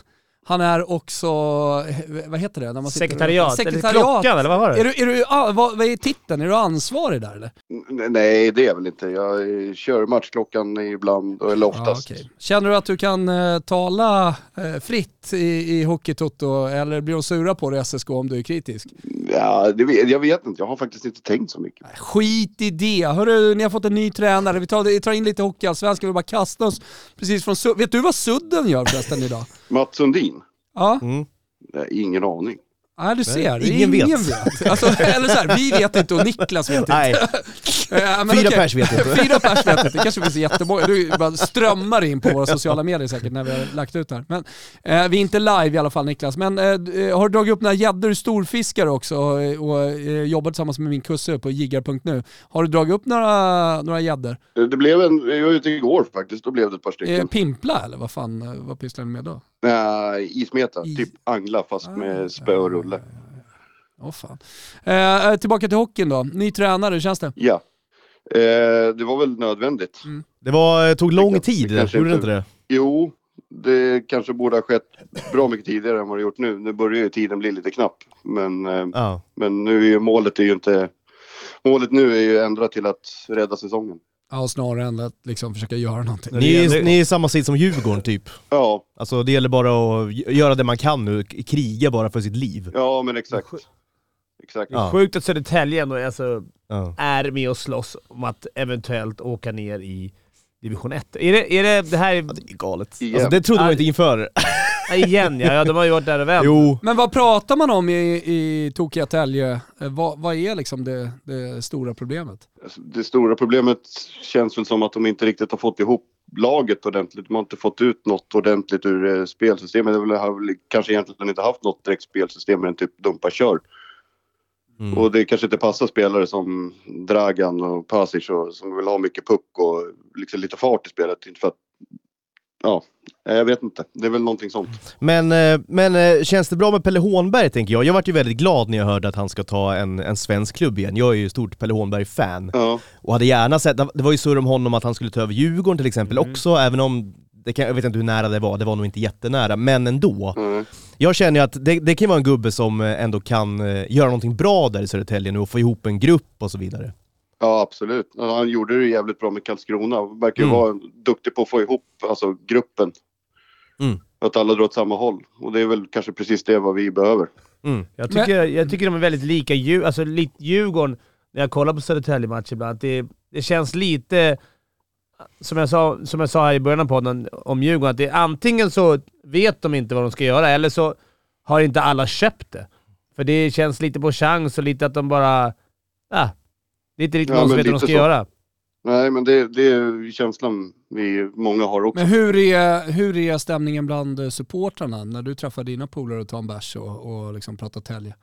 Han är också, eh, vad heter det? När man sitter- Sekretariat, eller Sekretariat. klockan eller vad var det? Är du, är du, ah, vad, vad är titeln? Är du ansvarig där eller? Nej, det är jag väl inte. Jag kör matchklockan ibland, eller oftast. Ja, okej. Känner du att du kan eh, tala eh, fritt i, i Hockeytoto eller blir de sura på dig SSK om du är kritisk? Ja, det jag vet inte. Jag har faktiskt inte tänkt så mycket. Skit i det. Hörru, ni har fått en ny tränare. Vi tar, vi tar in lite hockeyallsvenska, vi bara kastar oss precis från Vet du vad Sudden gör förresten idag? Mats Sundin? Ja, Mm. Nej, ingen aning. Ja du ser. Det är ingen vet. vet. Alltså, eller så här, vi vet inte och Niklas vet inte. Nej, [LAUGHS] Eh, men fyra okej. pers vet inte. Fyra pers vet inte, det kanske finns jättemånga. Du bara strömmar in på våra sociala medier säkert när vi har lagt ut det här. Men, eh, vi är inte live i alla fall Niklas. Men eh, d- har du dragit upp några gäddor, storfiskare också och, och eh, jobbar tillsammans med min kusse på jiggar.nu. Har du dragit upp några några gäddor? Det blev en, jag var ute igår faktiskt, då blev det ett par Eh, stycken. pimpla eller vad fan, eh, vad pysslar ni med då? Nej, ismeta, I- typ angla fast Ah, med spö och rulle. Åh fan. Eh, eh, tillbaka till hockeyn då. Ny tränare, hur känns det? Ja. Eh, det var väl nödvändigt. Det var, tog lång Det tid, kanske gjorde det inte- det? Jo, det kanske borde ha skett bra mycket tidigare än vad det gjort nu. Nu börjar ju tiden bli lite knapp. Men, eh, Ja. men nu är ju målet är ju inte... Målet nu är ju ändrat till att rädda säsongen. Ja, snarare än att liksom försöka göra någonting. Ni, är, ni är i samma sits som Djurgården typ. Ja, Alltså det gäller bara att göra det man kan nu, kriga bara för sitt liv. ja men exakt. Exakt. Ja. Sjukt att Södertälje ändå alltså, Ja. är med och slåss om att eventuellt åka ner i division 1. Är det, är det, det här är, Det är galet. Igen. Alltså det trodde man Ja. inte inför. ja, igen ja, ja, de har ju varit där och vänt. [LAUGHS] Jo. Men vad pratar man om i, i tokiga Tälje? Eh, Vad, vad är liksom det, det stora problemet? Alltså, Det stora problemet känns väl som att de inte riktigt har fått ihop laget ordentligt. De har inte fått ut något ordentligt ur eh, spelsystemet. De har väl kanske egentligen inte haft något direkt spelsystem än typ dumpa kör. Mm. Och det kanske inte passar spelare som Dragan och Pasic och, som vill ha mycket puck och liksom lite fart i spelet. Inte för att, ja, jag vet inte. Det är väl någonting sånt. Men, eh, men eh, känns det bra med Pelle Hånberg tänker jag? Jag vart ju väldigt glad när jag hörde att han ska ta en, en svensk klubb igen. Jag är ju stort Pelle Hånberg-fan. Ja, Och hade gärna sett, det var ju surr om honom att han skulle ta över Djurgården till exempel också, även om det kan, jag vet inte hur nära det var, det var nog inte jättenära, men ändå. nej. Jag känner ju att det, det kan vara en gubbe som eh, ändå kan eh, göra någonting bra där i Södertälje nu och få ihop en grupp och så vidare. Ja, absolut. Han gjorde det jävligt bra med Karlskrona. Verkar ju Mm. vara duktig på att få ihop alltså, gruppen. Mm. Att alla drar åt samma håll. Och det är väl kanske precis det vad vi behöver. Mm. Jag tycker, jag tycker de är väldigt lika alltså, Djurgården, när jag kollar på Södertälje-matcher ibland, att det, det känns lite, som jag, sa, som jag sa här i början av podden om Djurgården, att det är antingen så vet de inte vad de ska göra, eller så har inte alla köpt det. För det känns lite på chans och lite att de bara... Ah, det är inte riktigt Ja, någon som vet vad de ska så. göra. Nej, men det, det är känslan vi många har också. Men hur är, hur är stämningen bland supportrarna när du träffar dina polare och tar en bärs och, och liksom pratar tälje?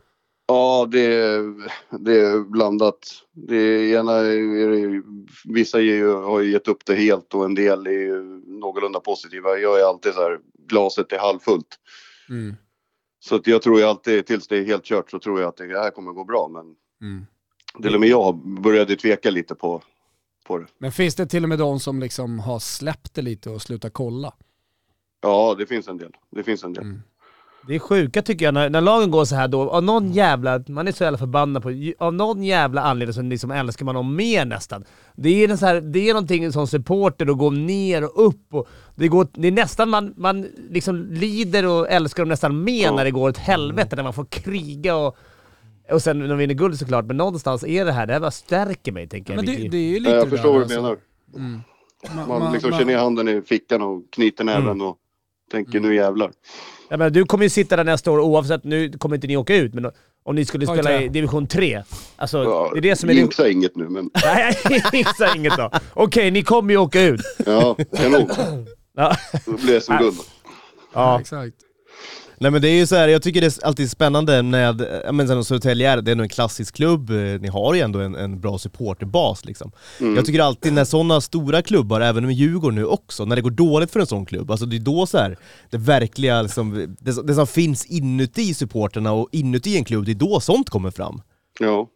Ja, det, är- det är blandat. Det är, ena är vissa ju, har ju gett upp det helt och en del är ju någorlunda positiva. Jag är alltid så här, glaset är halvfullt. Mm. Så att jag tror ju alltid, tills det är helt kört, så tror jag att det här kommer gå bra. Men Mm. till och med jag började tveka lite på, på det. Men finns det till och med de som liksom har släppt det lite och slutat kolla? Ja, det finns en del. Det finns en del. Mm. Det är sjuka tycker jag, när, när lagen går så här då, av någon jävla, man är så jävla förbannad på, av någon jävla anledning så liksom älskar man dem mer nästan. Det är, en så här, det är någonting som supporter att gå ner och upp och det, går, det är nästan, man, man liksom lider och älskar dem nästan mer Ja. när det går åt helvete, när man får kriga och, och sen när de vinner guld såklart, men någonstans är det här, det här bara stärker mig tänker jag. Men det, det är ju lite Ja, jag förstår där, vad du alltså. menar. Mm. Man, Man man- liksom man- känner ner handen i fickan och knyter näven Mm. och tänker nu jävlar. Jag menar, du kommer ju sitta där nästa år oavsett, nu kommer inte ni åka ut, men om ni skulle spela i division 3. Alltså, Ja, det är det som är... det- jinxa inget nu, men [LAUGHS] Nej, jinxa inget då. Okej, ni kommer ju åka ut. ja, kanon. Ja. Då blir det som Nej. guld. Ja. Exakt. Nej men det är ju så här, jag tycker det är alltid spännande med, ja men sen Södertälje är, det är ändå en klassisk klubb, eh, ni har ju ändå en, en bra supporterbas liksom. Mm. Jag tycker alltid när sådana stora klubbar, även med Djurgården nu också, när det går dåligt för en sån klubb, alltså det är då så här, det verkliga liksom, det, som- det som finns inuti supporterna och inuti en klubb, det är då sånt kommer fram. Ja.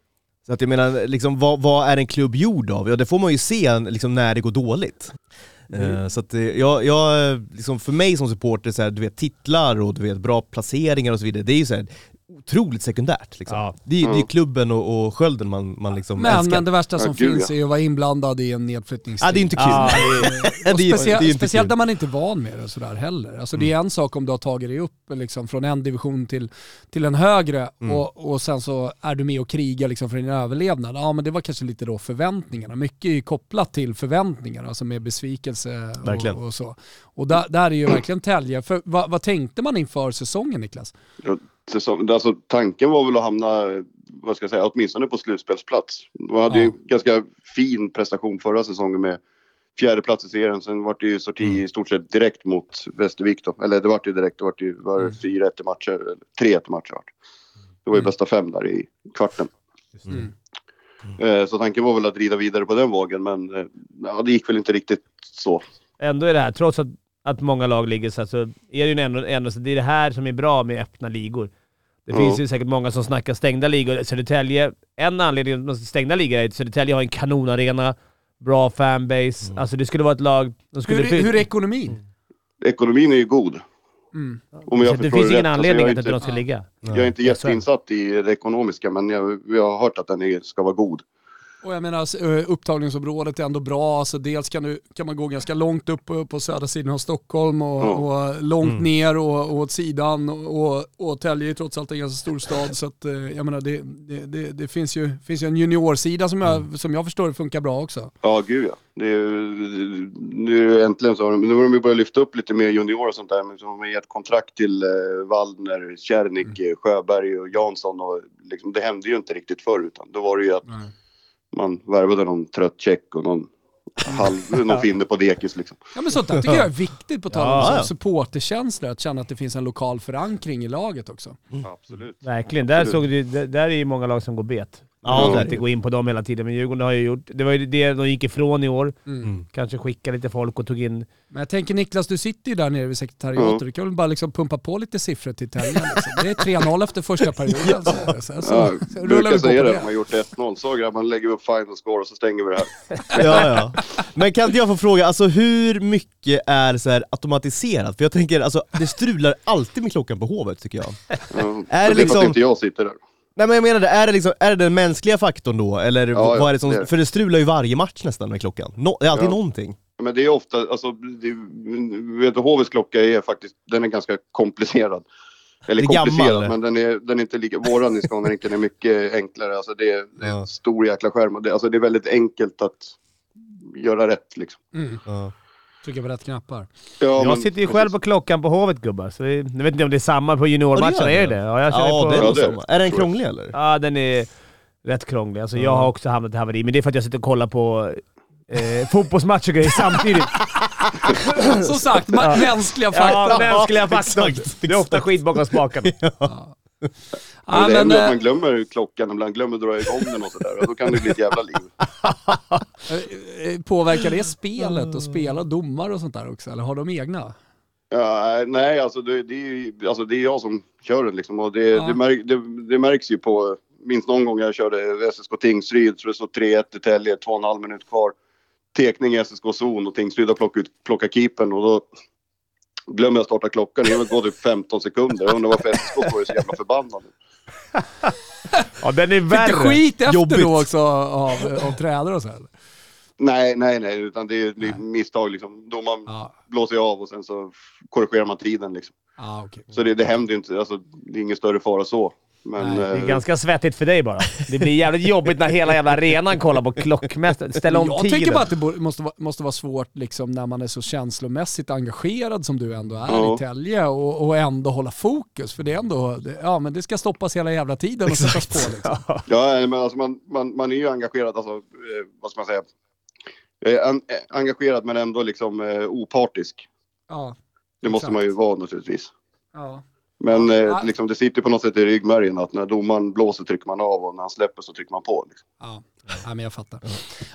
Så att jag menar, liksom, vad, vad är en klubb gjord av? Ja det får man ju se liksom, när det går dåligt. Eh, Så att jag, jag, liksom för mig som supporter, så här, du vet titlar och du vet bra placeringar och så vidare, det är ju så här, otroligt sekundärt. Liksom. Ja. Det, är- det är klubben och, och skölden man, man liksom Men, älskar. men det värsta som Ja, gud, finns ja. är ju att vara inblandad i en nedflyttningsstrid. Ja, det är inte kul. Ja, [LAUGHS] det är, det är inte speciellt kul. när man inte är van med det sådär heller. Alltså det är en sak om du har tagit dig upp liksom, från en division till, till en högre Mm. och, och sen så är du med och krigar liksom, för din överlevnad. Ja men det var kanske lite då förväntningarna. Mycket är ju kopplat till förväntningar, alltså med besvikelse och, och så. Och där, där är ju verkligen Tälje. För vad, vad tänkte man inför säsongen Niklas? Säsong, alltså, tanken var väl att hamna, vad ska jag säga, åtminstone på slutspelsplats. De hade ju Ja. en ganska fin prestation förra säsongen med fjärde plats i serien. Sen var det ju sorti Mm. i stort sett direkt mot Västervik då. Eller det var ju direkt, det var ju var det Mm. 4-1 i matcher, eller 3-1 i matcher. det. Var ju Mm. bästa fem där i kvarten. Mm. Eh, Så tanken var väl att rida vidare på den vågen, men eh, ja, det gick väl inte riktigt så. ändå är det här, trots att, att många lag ligger så här, så är det ju ändå, ändå så det är det här som är bra med öppna ligor. Det Ja. finns ju säkert många som snackar stängda ligor. Södertälje, en anledning till stängda ligor är att Södertälje har en kanonarena, bra fanbase. Alltså det skulle vara ett lag... Skulle Hur, fly- hur är ekonomin? Ekonomin är ju god. Mm. Om jag Så det finns ingen rätt. Alltså, anledning är att inte de ska ligga. jag är inte är jätteinsatt i det ekonomiska, men jag, jag har hört att den är, ska vara god. Och jag menar eh, upptagningsområdet är ändå bra, alltså dels kan, du, kan man gå ganska långt upp på, på södra sidan av Stockholm och, Ja. och långt Mm. ner och, och åt sidan och, och, Tälje är trots allt en ganska stor stad så att eh, jag menar det, det, det, det finns, ju, finns ju en juniorsida som jag, som jag förstår funkar bra också. Ja, gud ja. Det är, nu äntligen så. har de- Nu har de börjat lyfta upp lite mer juniorer och sånt där. Men så har de gett kontrakt till eh, Waldner, Kärnik, Mm. eh, Sjöberg och Jansson. Och liksom, det hände ju inte riktigt förr. Utan då var det ju att man värvade någon trött tjeck och någon, halv, [LAUGHS] någon finne på dekis liksom. Ja men sånt där tycker jag är viktigt på tal om [LAUGHS] Ja, så- ja. supporterkänslor, att känna att det finns en lokal förankring i laget också. Absolut. Verkligen. Där, Absolut. såg du, där där är ju många lag som går bet. Ja, är inte gå in på dem hela tiden, men Djurgården har ju gjort... Det var ju det de gick ifrån i år. Mm. Kanske skicka lite folk och tog in... Men jag tänker Niklas, du sitter ju där nere vid sekretariatet, Ja. du kan väl bara liksom pumpa på lite siffror till Tälje. Liksom. Det är 3-0 efter första perioden. Så, så, så, Ja, så rullar vi på säga det. det. De har gjort 1-0. Så grabbar, lägger vi upp final score och så stänger vi det här. [LAUGHS] Ja, ja. Men kan inte jag få fråga, alltså hur mycket är så här automatiserat? För jag tänker, alltså det strular alltid med klockan på Hovet tycker jag. Ja. Är det det är för liksom- att inte jag sitter där. Nej men jag menar det, är det, liksom, är det den mänskliga faktorn då? Eller Ja, vad är det som, det är det. för det strular ju varje match nästan med klockan. No, det är alltid Ja. någonting. Men det är ofta, alltså, det, vet du, HVs klocka är faktiskt, den är ganska komplicerad. Eller är gammal. komplicerad, men den är, den är inte lika, våran i Scanarinken är mycket enklare. Alltså det, är- det är Ja. en stor jäkla skärm och det, alltså det är väldigt enkelt att göra rätt liksom. Mm. Ja. Trycka på rätt knappar. Ja, Jag men- sitter ju själv på klockan på Hovet gubbar, så jag vet inte om det är samma på juniormatcherna, Ja, är det. Ja, jag Ja, på... det är Ja, det är. Är den jag. krånglig eller? Ja, den är rätt krånglig. Alltså, jag Ja. har också hamnat i haveri, men det är för att jag sitter och kollar på eh, fotbollsmatcher och grejer samtidigt. Som sagt, mänskliga Ja, fakta. mänskliga faktorn. exakt, Det är ofta skit bakom spakarna. Ja. [LAUGHS] Men Ja, det men, händer att eh, man glömmer klockan, ibland glömmer dra igång den och sådär. Och då kan det bli ett jävla liv. [LAUGHS] eh, påverkar det spelet och spela domare och sånt där också? Eller har de egna? Ja, nej, alltså det, det, är, ju- alltså det är jag som kör den liksom. Och det, Ja. det, märk, det, det märks ju på, minst någon gång jag körde SSK Tingsryd, så det stod 3-1 i Tälje, 2,5 minut kvar. Tekning i SSK zon och Tingsryd har plockat plockat keepern och då glömmer jag starta klockan. Det gått typ 15 sekunder. Jag undrar varför SSK står så jävla förbannad. Ja, den är Fick värre. du skit efter Jobbigt. då också av, av tränare och så? Eller? Nej, nej, nej, utan det är, det är misstag liksom. Domaren Ja, blåser av och sen så korrigerar man tiden liksom. ja okej. Så det, det händer ju inte, alltså det är ingen större fara så. Men, Nej, Det är eh, ganska svettigt för dig bara. Det blir jävligt jobbigt när hela jävla arenan kollar på klockmästaren. Ställa om Jag tiden. tänker bara att det måste vara, måste vara svårt liksom, när man är så känslomässigt engagerad som du ändå är Ja. i Tälje och, och ändå hålla fokus. För det är ändå, det, ja men det ska stoppas hela jävla tiden och sättas på liksom. Ja, men alltså man, man, man är ju engagerad, alltså, eh, vad ska man säga? Eh, en, eh, engagerad men ändå liksom eh, opartisk. Ja, Det måste man ju vara naturligtvis. ja. Men Ja. eh, liksom, det sitter på något sätt i ryggmärgen att när domaren blåser trycker man av och när han släpper så trycker man på. Liksom. Ja, ja men jag fattar.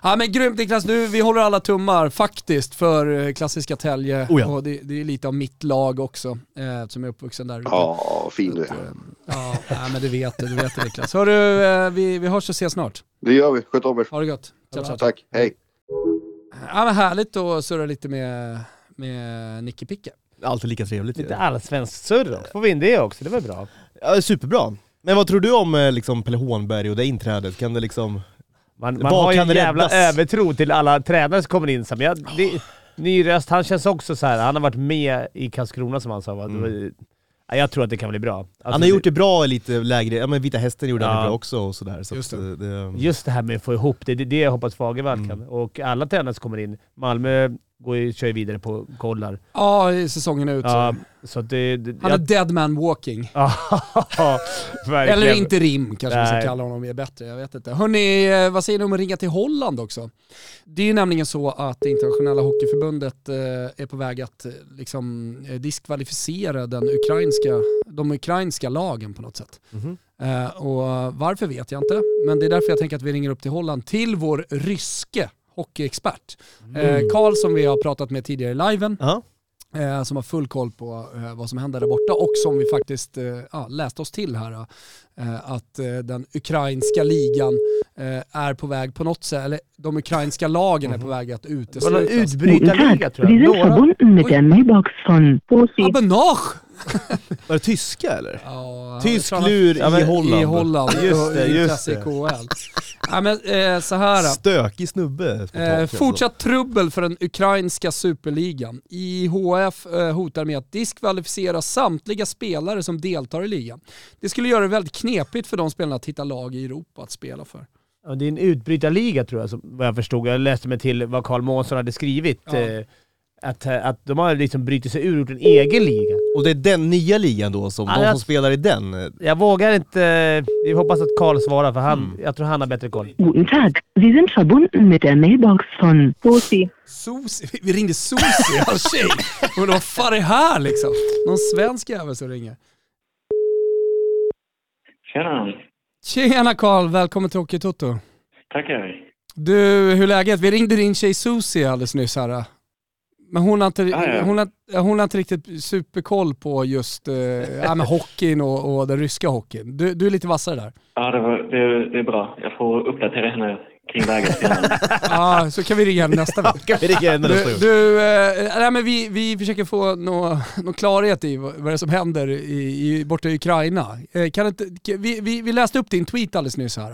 Ja men grymt Niklas, nu, vi håller alla tummar faktiskt för eh, klassiska Tälje. Oh ja. Och det, det är lite av mitt lag också, eh, som är uppvuxen där ute. Ja, fin du är. eh, Ja, nej, men det vet du, det vet du Niklas. Hörru, eh, vi, vi hörs och ses snart. Det gör vi. Sköt om er. Ha det gott. Ciao, ciao. Tack. Hej. Ja, men härligt att surra lite med, med Nicky Picke. Alltid lika trevligt ju. Lite allsvenskt surr också. Får vi in det också? Det var bra. Ja, superbra. Men vad tror du om eh, liksom, Pelle Hånberg och det inträdet? Kan det liksom... Man, man Vad har ju kan en jävla räddas? övertro till alla tränare som kommer in. Som jag, det, ny röst, han känns också så här. han har varit med i Karlskrona som han sa. Va? Det var- Ja, jag tror att det kan bli bra. Alltså, Mm. han har gjort det bra i lite lägre, ja men Vita Hästen gjorde han Ja. det bra också och sådär. Så Just att, det. eh, det. Just det här med att få ihop det, det är det jag hoppas Fagervall Mm. kan. Och alla tränare som kommer in, Malmö går kör vidare på kollar. Ja, i säsongen ut. Ja, så. det... det Han är dead man walking. [LAUGHS] Eller inte rim kanske man ska Nej. kalla honom är bättre, jag vet inte. Hörni, eh, vad säger ni om att ringa till Holland också? Det är ju nämligen så att det internationella hockeyförbundet eh, är på väg att eh, liksom, diskvalificera den ukrainska, de ukrainska lagen på något sätt. Mhm. Eh, och varför vet jag inte, men det är därför jag tänker att vi ringer upp till Holland till vår ryske hockeyexpert. Eh, Karl som vi har pratat med tidigare i liven, Ja. eh, som har full koll på eh, vad som händer där borta och som vi faktiskt eh, läste oss till här. Eh, att eh, den ukrainska ligan eh, är på väg på något sätt, eller de ukrainska lagen är på väg att Det var någon uteslutas. utbrytarliga tror jag. Några. [LAUGHS] Var det tyska eller? Ja, Tysk lur i Ja, Holland. I Holland. Just det, just det. KHL. ja, men, eh, så här. Stökig snubbe. Eh, taket, fortsatt trubbel för den ukrainska superligan. IHF eh, hotar med att diskvalificera samtliga spelare som deltar i ligan. Det skulle göra det väldigt knepigt för de spelarna att hitta lag i Europa att spela för. Ja, det är en utbrytarliga tror jag, som, vad jag förstod. Jag läste mig till vad Carl Månsson hade skrivit. Ja. Eh, att, eh, att de har liksom brutit sig ur och gjort en egen liga. Och det är den nya ligan då, som Ja, de som spelar i den. eh, Jag vågar inte... Vi hoppas att Carl svarar, för han, Mm. jag tror han har bättre koll. Guten Tag. Sie sind verbunden mit der Mailbox von Posi. Susi, vi ringde Susi, hans tjej. Men vad fan är det här liksom? Någon svensk jävel som ringer. Tjena! Tjena Karl, välkommen till Hockey Toto. Tackar. Du, hur är läget? Vi ringde din tjej Susi alldeles nyss här. Men hon har inte, Ja, ja. Hon har, hon har inte riktigt superkoll på just eh, ja, men hockeyn och, och den ryska hockeyn. Du, du är lite vassare där. Ja, det, var, det, det är bra. Jag får uppdatera henne kring läget. [LAUGHS] Ja, så kan vi ringa nästa vecka. Kan vi ringa henne nästa Du, du eh, nej, men vi, vi försöker få nå nå klarhet i vad, vad det är som händer i, i, borta i Ukraina. Eh, kan inte, kan- vi, vi, vi läste upp din tweet alldeles nyss här.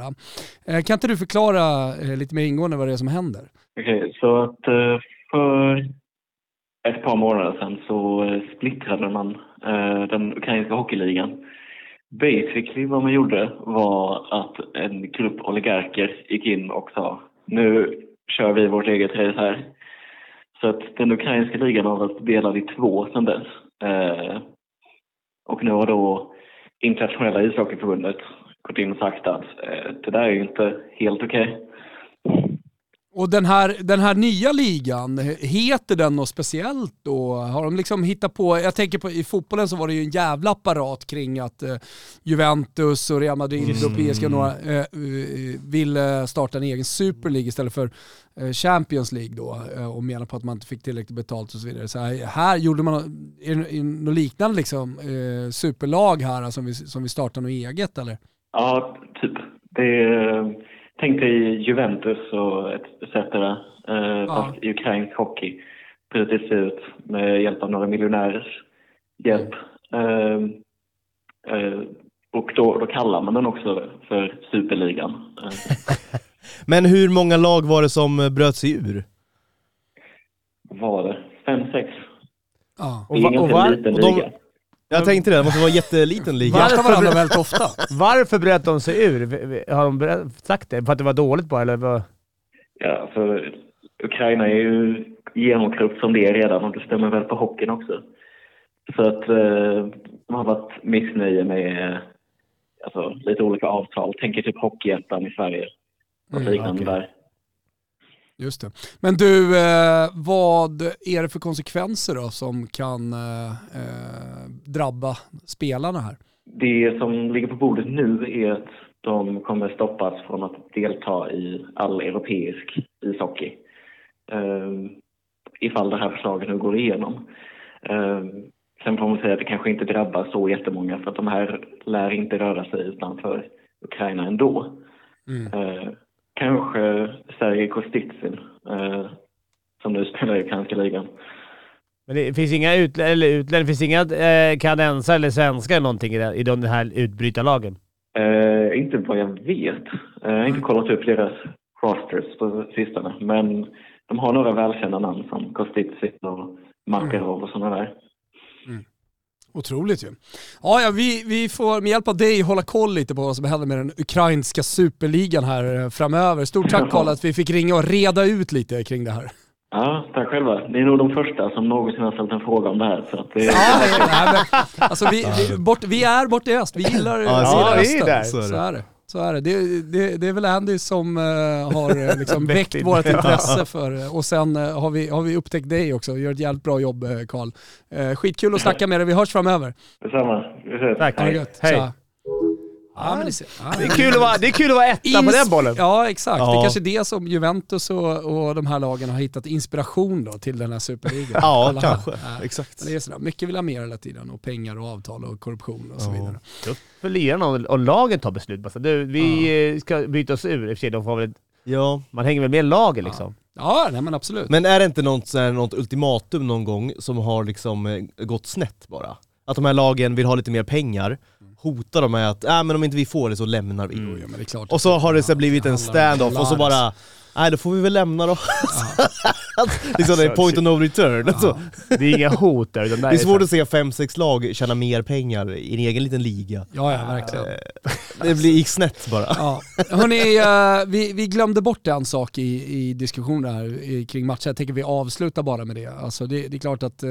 Eh, kan inte du förklara eh, lite mer ingående vad det är som händer? Okej, så att eh, för ett par månader sedan så eh, splittrade man eh, den ukrainska hockeyligan. Basically vad man gjorde var att en grupp oligarker gick in och sa nu kör vi vårt eget race här. Så att den ukrainska ligan har varit delad i två sedan dess. Eh, och nu har då internationella ishockeyförbundet gått in och sagt att eh, det där är ju inte helt okej. Och den här, den här nya ligan, heter den något speciellt då? Har de liksom hittat på, jag tänker på i fotbollen så var det ju en jävla apparat kring att eh, Juventus och Real Madrid och PSG och några eh, eh, ville starta en egen Super League istället för eh, Champions League då eh, och menar på att man inte fick tillräckligt betalt och så vidare. Så här, här gjorde man något liknande liksom, eh, superlag här som vi, som vi startar något eget eller? Ja, typ. Det är, tänk dig Juventus och ett etc. Eh, Fast i ukrainsk hockey. Precis ut med hjälp av några miljonärers hjälp. Eh, eh, och då, då kallar man den också för Superligan. [LAUGHS] Men hur många lag var det som bröt sig ur? vad var det? Fem, sex? Ja. Det är ingen och var- och de-. Jag tänkte det, det måste vara en jätteliten liga. Varför- varandra väldigt ofta. Varför bröt de sig ur? Har de sagt det? För att det var dåligt bara, eller vad? Ja, för Ukraina är ju genomkorrupt som det är redan och det stämmer väl på hockeyn också. Så att eh, de har varit missnöje med alltså, lite olika avtal. Tänker typ Hockeyettan i Sverige och Mm, liknande okej. där. Just det. Men du, eh, vad är det för konsekvenser då som kan eh, eh, drabba spelarna här? Det som ligger på bordet nu är att de kommer stoppas från att delta i all europeisk ishockey. Um, ifall det här förslaget nu går igenom. Ehm, sen får man säga att det kanske inte drabbar så jättemånga för att de här lär inte röra sig utanför Ukraina ändå. Mm. Kanske Sergej Kostitsin eh, som nu spelar i ukrainska ligan. Men det finns inga utlä- eller utlänningar, finns inga eh, kanadensare eller svenskar eller någonting i, det, i här utbrytarlagen? Eh, inte vad jag vet. Eh, jag har inte kollat upp deras rosters på sistone. Men de har några välkända namn som Kostitsin och Makarov och sådana där. Otroligt ju. Ja, ja vi, vi får med hjälp av dig hålla koll lite på vad som händer med den ukrainska superligan här eh, framöver. Stort tack Karl att vi fick ringa och reda ut lite kring det här. Ja, tack själva. Ni är nog de första som någonsin har ställt en fråga om det här. Så att det, Ja, nej, nej, men, alltså vi, vi, bort, vi är bort i öst, vi gillar, Ja, vi så gillar är det. östen. Så är det. Så är det. Det, det, det är väl Andy som eh, har eh, [LAUGHS] liksom Väckt vårt [LAUGHS] intresse för och sen eh, har, vi, har vi upptäckt dig också. Gör ett jävligt bra jobb eh, Karl. Eh, skitkul att snacka med dig, vi hörs framöver. detsamma. Vi ses. Tack. Ha det Hej. gött. Hej. Ja, men det, ser- ja, Det är kul att vara, det är kul att vara etta på Ins- den bollen. Ja, exakt. Det Ja. är kanske det som Juventus och, och de här lagen har hittat inspiration då till den här superligan. Ja, Alla- kanske. Ja. Exakt. Men det är sådär, mycket vill ha mer hela tiden och pengar och avtal och korruption och så Ja. vidare. För lirarna och, lagen tar beslut. Bara så, du, vi ska byta oss ur. I och för sig, de får väl, Ja. man hänger väl med lagen liksom. Ja, nej men absolut. Men är det inte något, här, något ultimatum någon gång som har liksom eh, gått snett bara? Att de här lagen vill ha lite mer pengar, hotar de med att äh, men om inte vi får det så lämnar vi. Jo, ja, Och så har det så blivit en stand-off och så bara, nej då får vi väl lämna då. [LAUGHS] liksom det är point of no return. Så. Det är inga hot där. Utan [LAUGHS] Det är svårt att se fem, sex lag tjäna mer pengar i en egen liten liga. Ja, ja, verkligen. Det blir gick snett bara. Ja. Hörrni, eh, vi, vi glömde bort en sak i, i diskussionen här kring matchen. Jag tänker vi avslutar bara med det. Alltså det, det är klart att eh,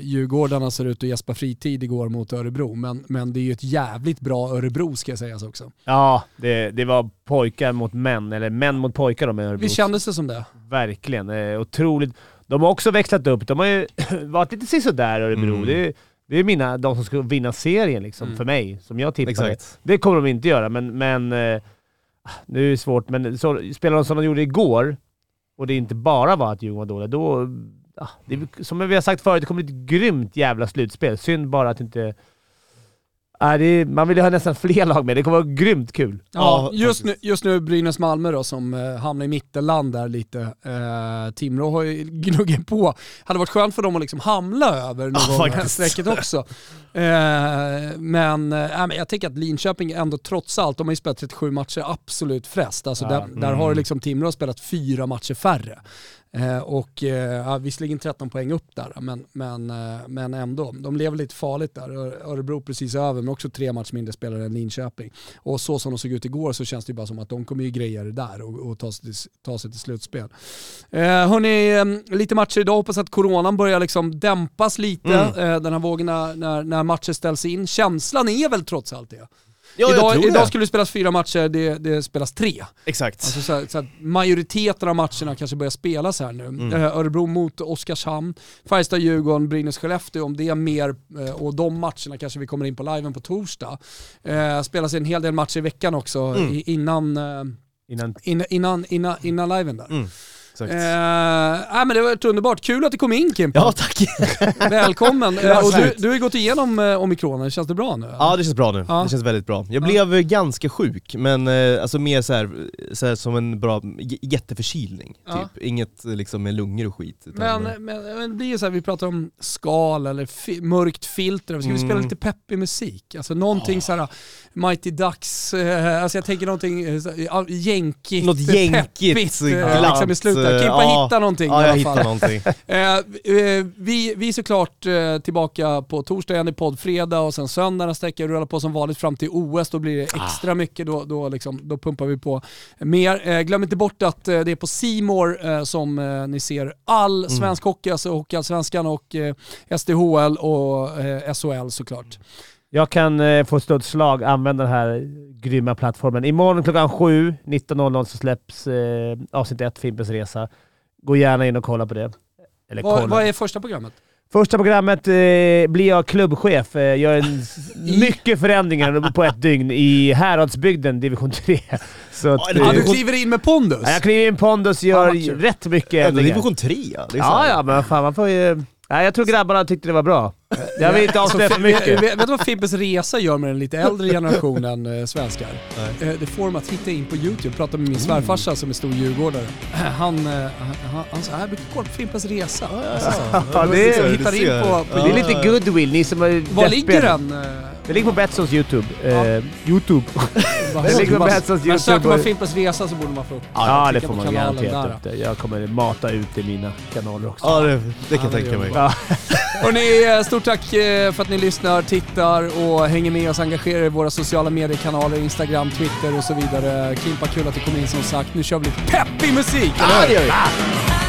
Djurgårdarna ser ut att gäspa fritid igår mot Örebro, men, men det är ju ett jävligt bra Örebro ska sägas också. Ja, det, det var pojkar mot män, eller män mot pojkar då med Örebro. Visst kändes det som det? Verkligen. Eh, otroligt. De har också växlat upp. De har ju [CLEARS THROAT] varit lite sisådär Örebro. Mm. Det, är- det är mina, de som ska vinna serien liksom, Mm. för mig, som jag tippar. Exakt. Det kommer de inte göra, men, men eh, nu är det svårt. Men så, spelar de som de gjorde igår, och det inte bara var att Djurgården var dåliga, då... ah, det, som vi har sagt förut, det kommer bli ett grymt jävla slutspel. Synd bara att inte... Det är, man vill ju ha nästan fler lag med. Det kommer vara grymt kul. Ja, just, nu, just nu Brynäs-Malmö då som eh, hamnar i mittenland där lite. Eh, Timrå har ju [LAUGHS] gnuggat på. Hade varit skönt för dem att liksom hamna över någon faktiskt. strecket också. Eh, men, eh, ja, men jag tänker att Linköping ändå trots allt, de har ju spelat 37 matcher absolut flest. Alltså Ja, där, där har liksom Timrå spelat fyra matcher färre. Eh, och eh, ja, visserligen 13 poäng upp där, men, men, eh, men ändå. De lever lite farligt där. Örebro precis över, men också tre matcher mindre spelare än Linköping. Och så som de såg ut igår så känns det ju bara som att de kommer ju greja det där och, och ta, sig till, ta sig till slutspel. Eh, hörni, eh, lite matcher idag. Hoppas att coronan börjar liksom dämpas lite, Mm. eh, den här vågen när, när, när matcher ställs in. Känslan är väl trots allt det. Ja, idag idag skulle det spelas fyra matcher, det, det spelas tre. Exakt. Alltså så, här, så majoriteten av matcherna kanske börjar spelas här nu. Mm. Eh, Örebro mot Oskarshamn, Färjestad-Djurgården, Brynäs-Skellefteå, om det är mer, eh, och de matcherna kanske vi kommer in på liven på torsdag. Eh, spelas en hel del matcher i veckan också Mm. innan, eh, Innan innan, innan, innan, innan liven där. Mm. Exakt. Eh, nej, men det var underbart, kul att du kom in Kimpa. Ja, tack. [LAUGHS] Välkommen. Ja, och du, du har ju gått igenom eh, omikronen, känns det bra nu? Ja det känns bra nu, Ja. det känns väldigt bra. Jag Ja. blev ganska sjuk, men eh, alltså mer så här, så här som en bra jätteförkylning. Ja. Typ. Inget eh, liksom med lungor och skit. Utan, Men, men, men det blir ju så här, vi pratar om skal eller fi, mörkt filter, ska vi spela Mm. lite peppig musik? Alltså någonting så här Mighty Ducks, eh, alltså jag tänker någonting eh, jänkigt, Något jänkigt, peppigt, eh, glatt, liksom i slutet. eh, Kimpa ja. hitta någonting ja, i alla hittar fall. någonting. [LAUGHS] Eh, vi, vi är såklart tillbaka på torsdag igen i podd fredag och sen söndag nästa vecka rullar på som vanligt fram till OS. Då blir det extra mycket, då, då, liksom, då pumpar vi på mer. Glöm inte bort att det är på Simor som ni ser all svensk hockey, alltså Hockeyallsvenskan och SDHL och SHL såklart. Jag kan eh, få stå ett slag, använda den här grymma plattformen. Imorgon klockan 7, 19.00 så släpps eh, avsnitt 1, Fimpens Resa. Gå gärna in och kolla på det. Eller kolla. Vad, vad är första programmet? Första programmet eh, blir jag klubbchef. Eh, gör en, [LAUGHS] mycket förändringar på ett dygn i Häradsbygden, division 3. [LAUGHS] Så att, Ja, det- Ja, du eh, kliver in med pondus? ja, jag kliver in pondus, Fan, gör vad rätt mycket Ändå ändringar. division 3 ja. Det är så Ja, ja, men fan man får ju... Nej, jag tror grabbarna tyckte det var bra. Jag vill inte avslöja för mycket. Vet, du vad Fibbes resa gör med den lite äldre generationen eh, svenskar? Eh, det får dem att hitta in på YouTube. Prata med min svärfarsa som är stor djurgårdare. [CLEARS THROAT] Han, eh, han, han sa jag brukar kolla på Fimpens resa. Ja, det är- Så hittar in på, på Det är lite goodwill, ni som är Var ligger den? eh, Det ligger på Betssons YouTube. Eh, YouTube. [LAUGHS] Det ligger på Betssons Men söker YouTube. man Fimpens resa så borde man få upp Ja, det klicka får på man kanalen garanterat där. upp det. Jag kommer mata ut i mina kanaler också. Ja, det, det kan Ja, jag tänka mig. Ja. [LAUGHS] Hörrni, eh, stort tack eh, för att ni lyssnar, tittar och hänger med oss, engagerar er i våra sociala mediekanaler, Instagram, Twitter och så vidare. Kimpa, kul att du kom in som sagt. Nu kör vi lite peppig musik, eller Ja, det gör vi.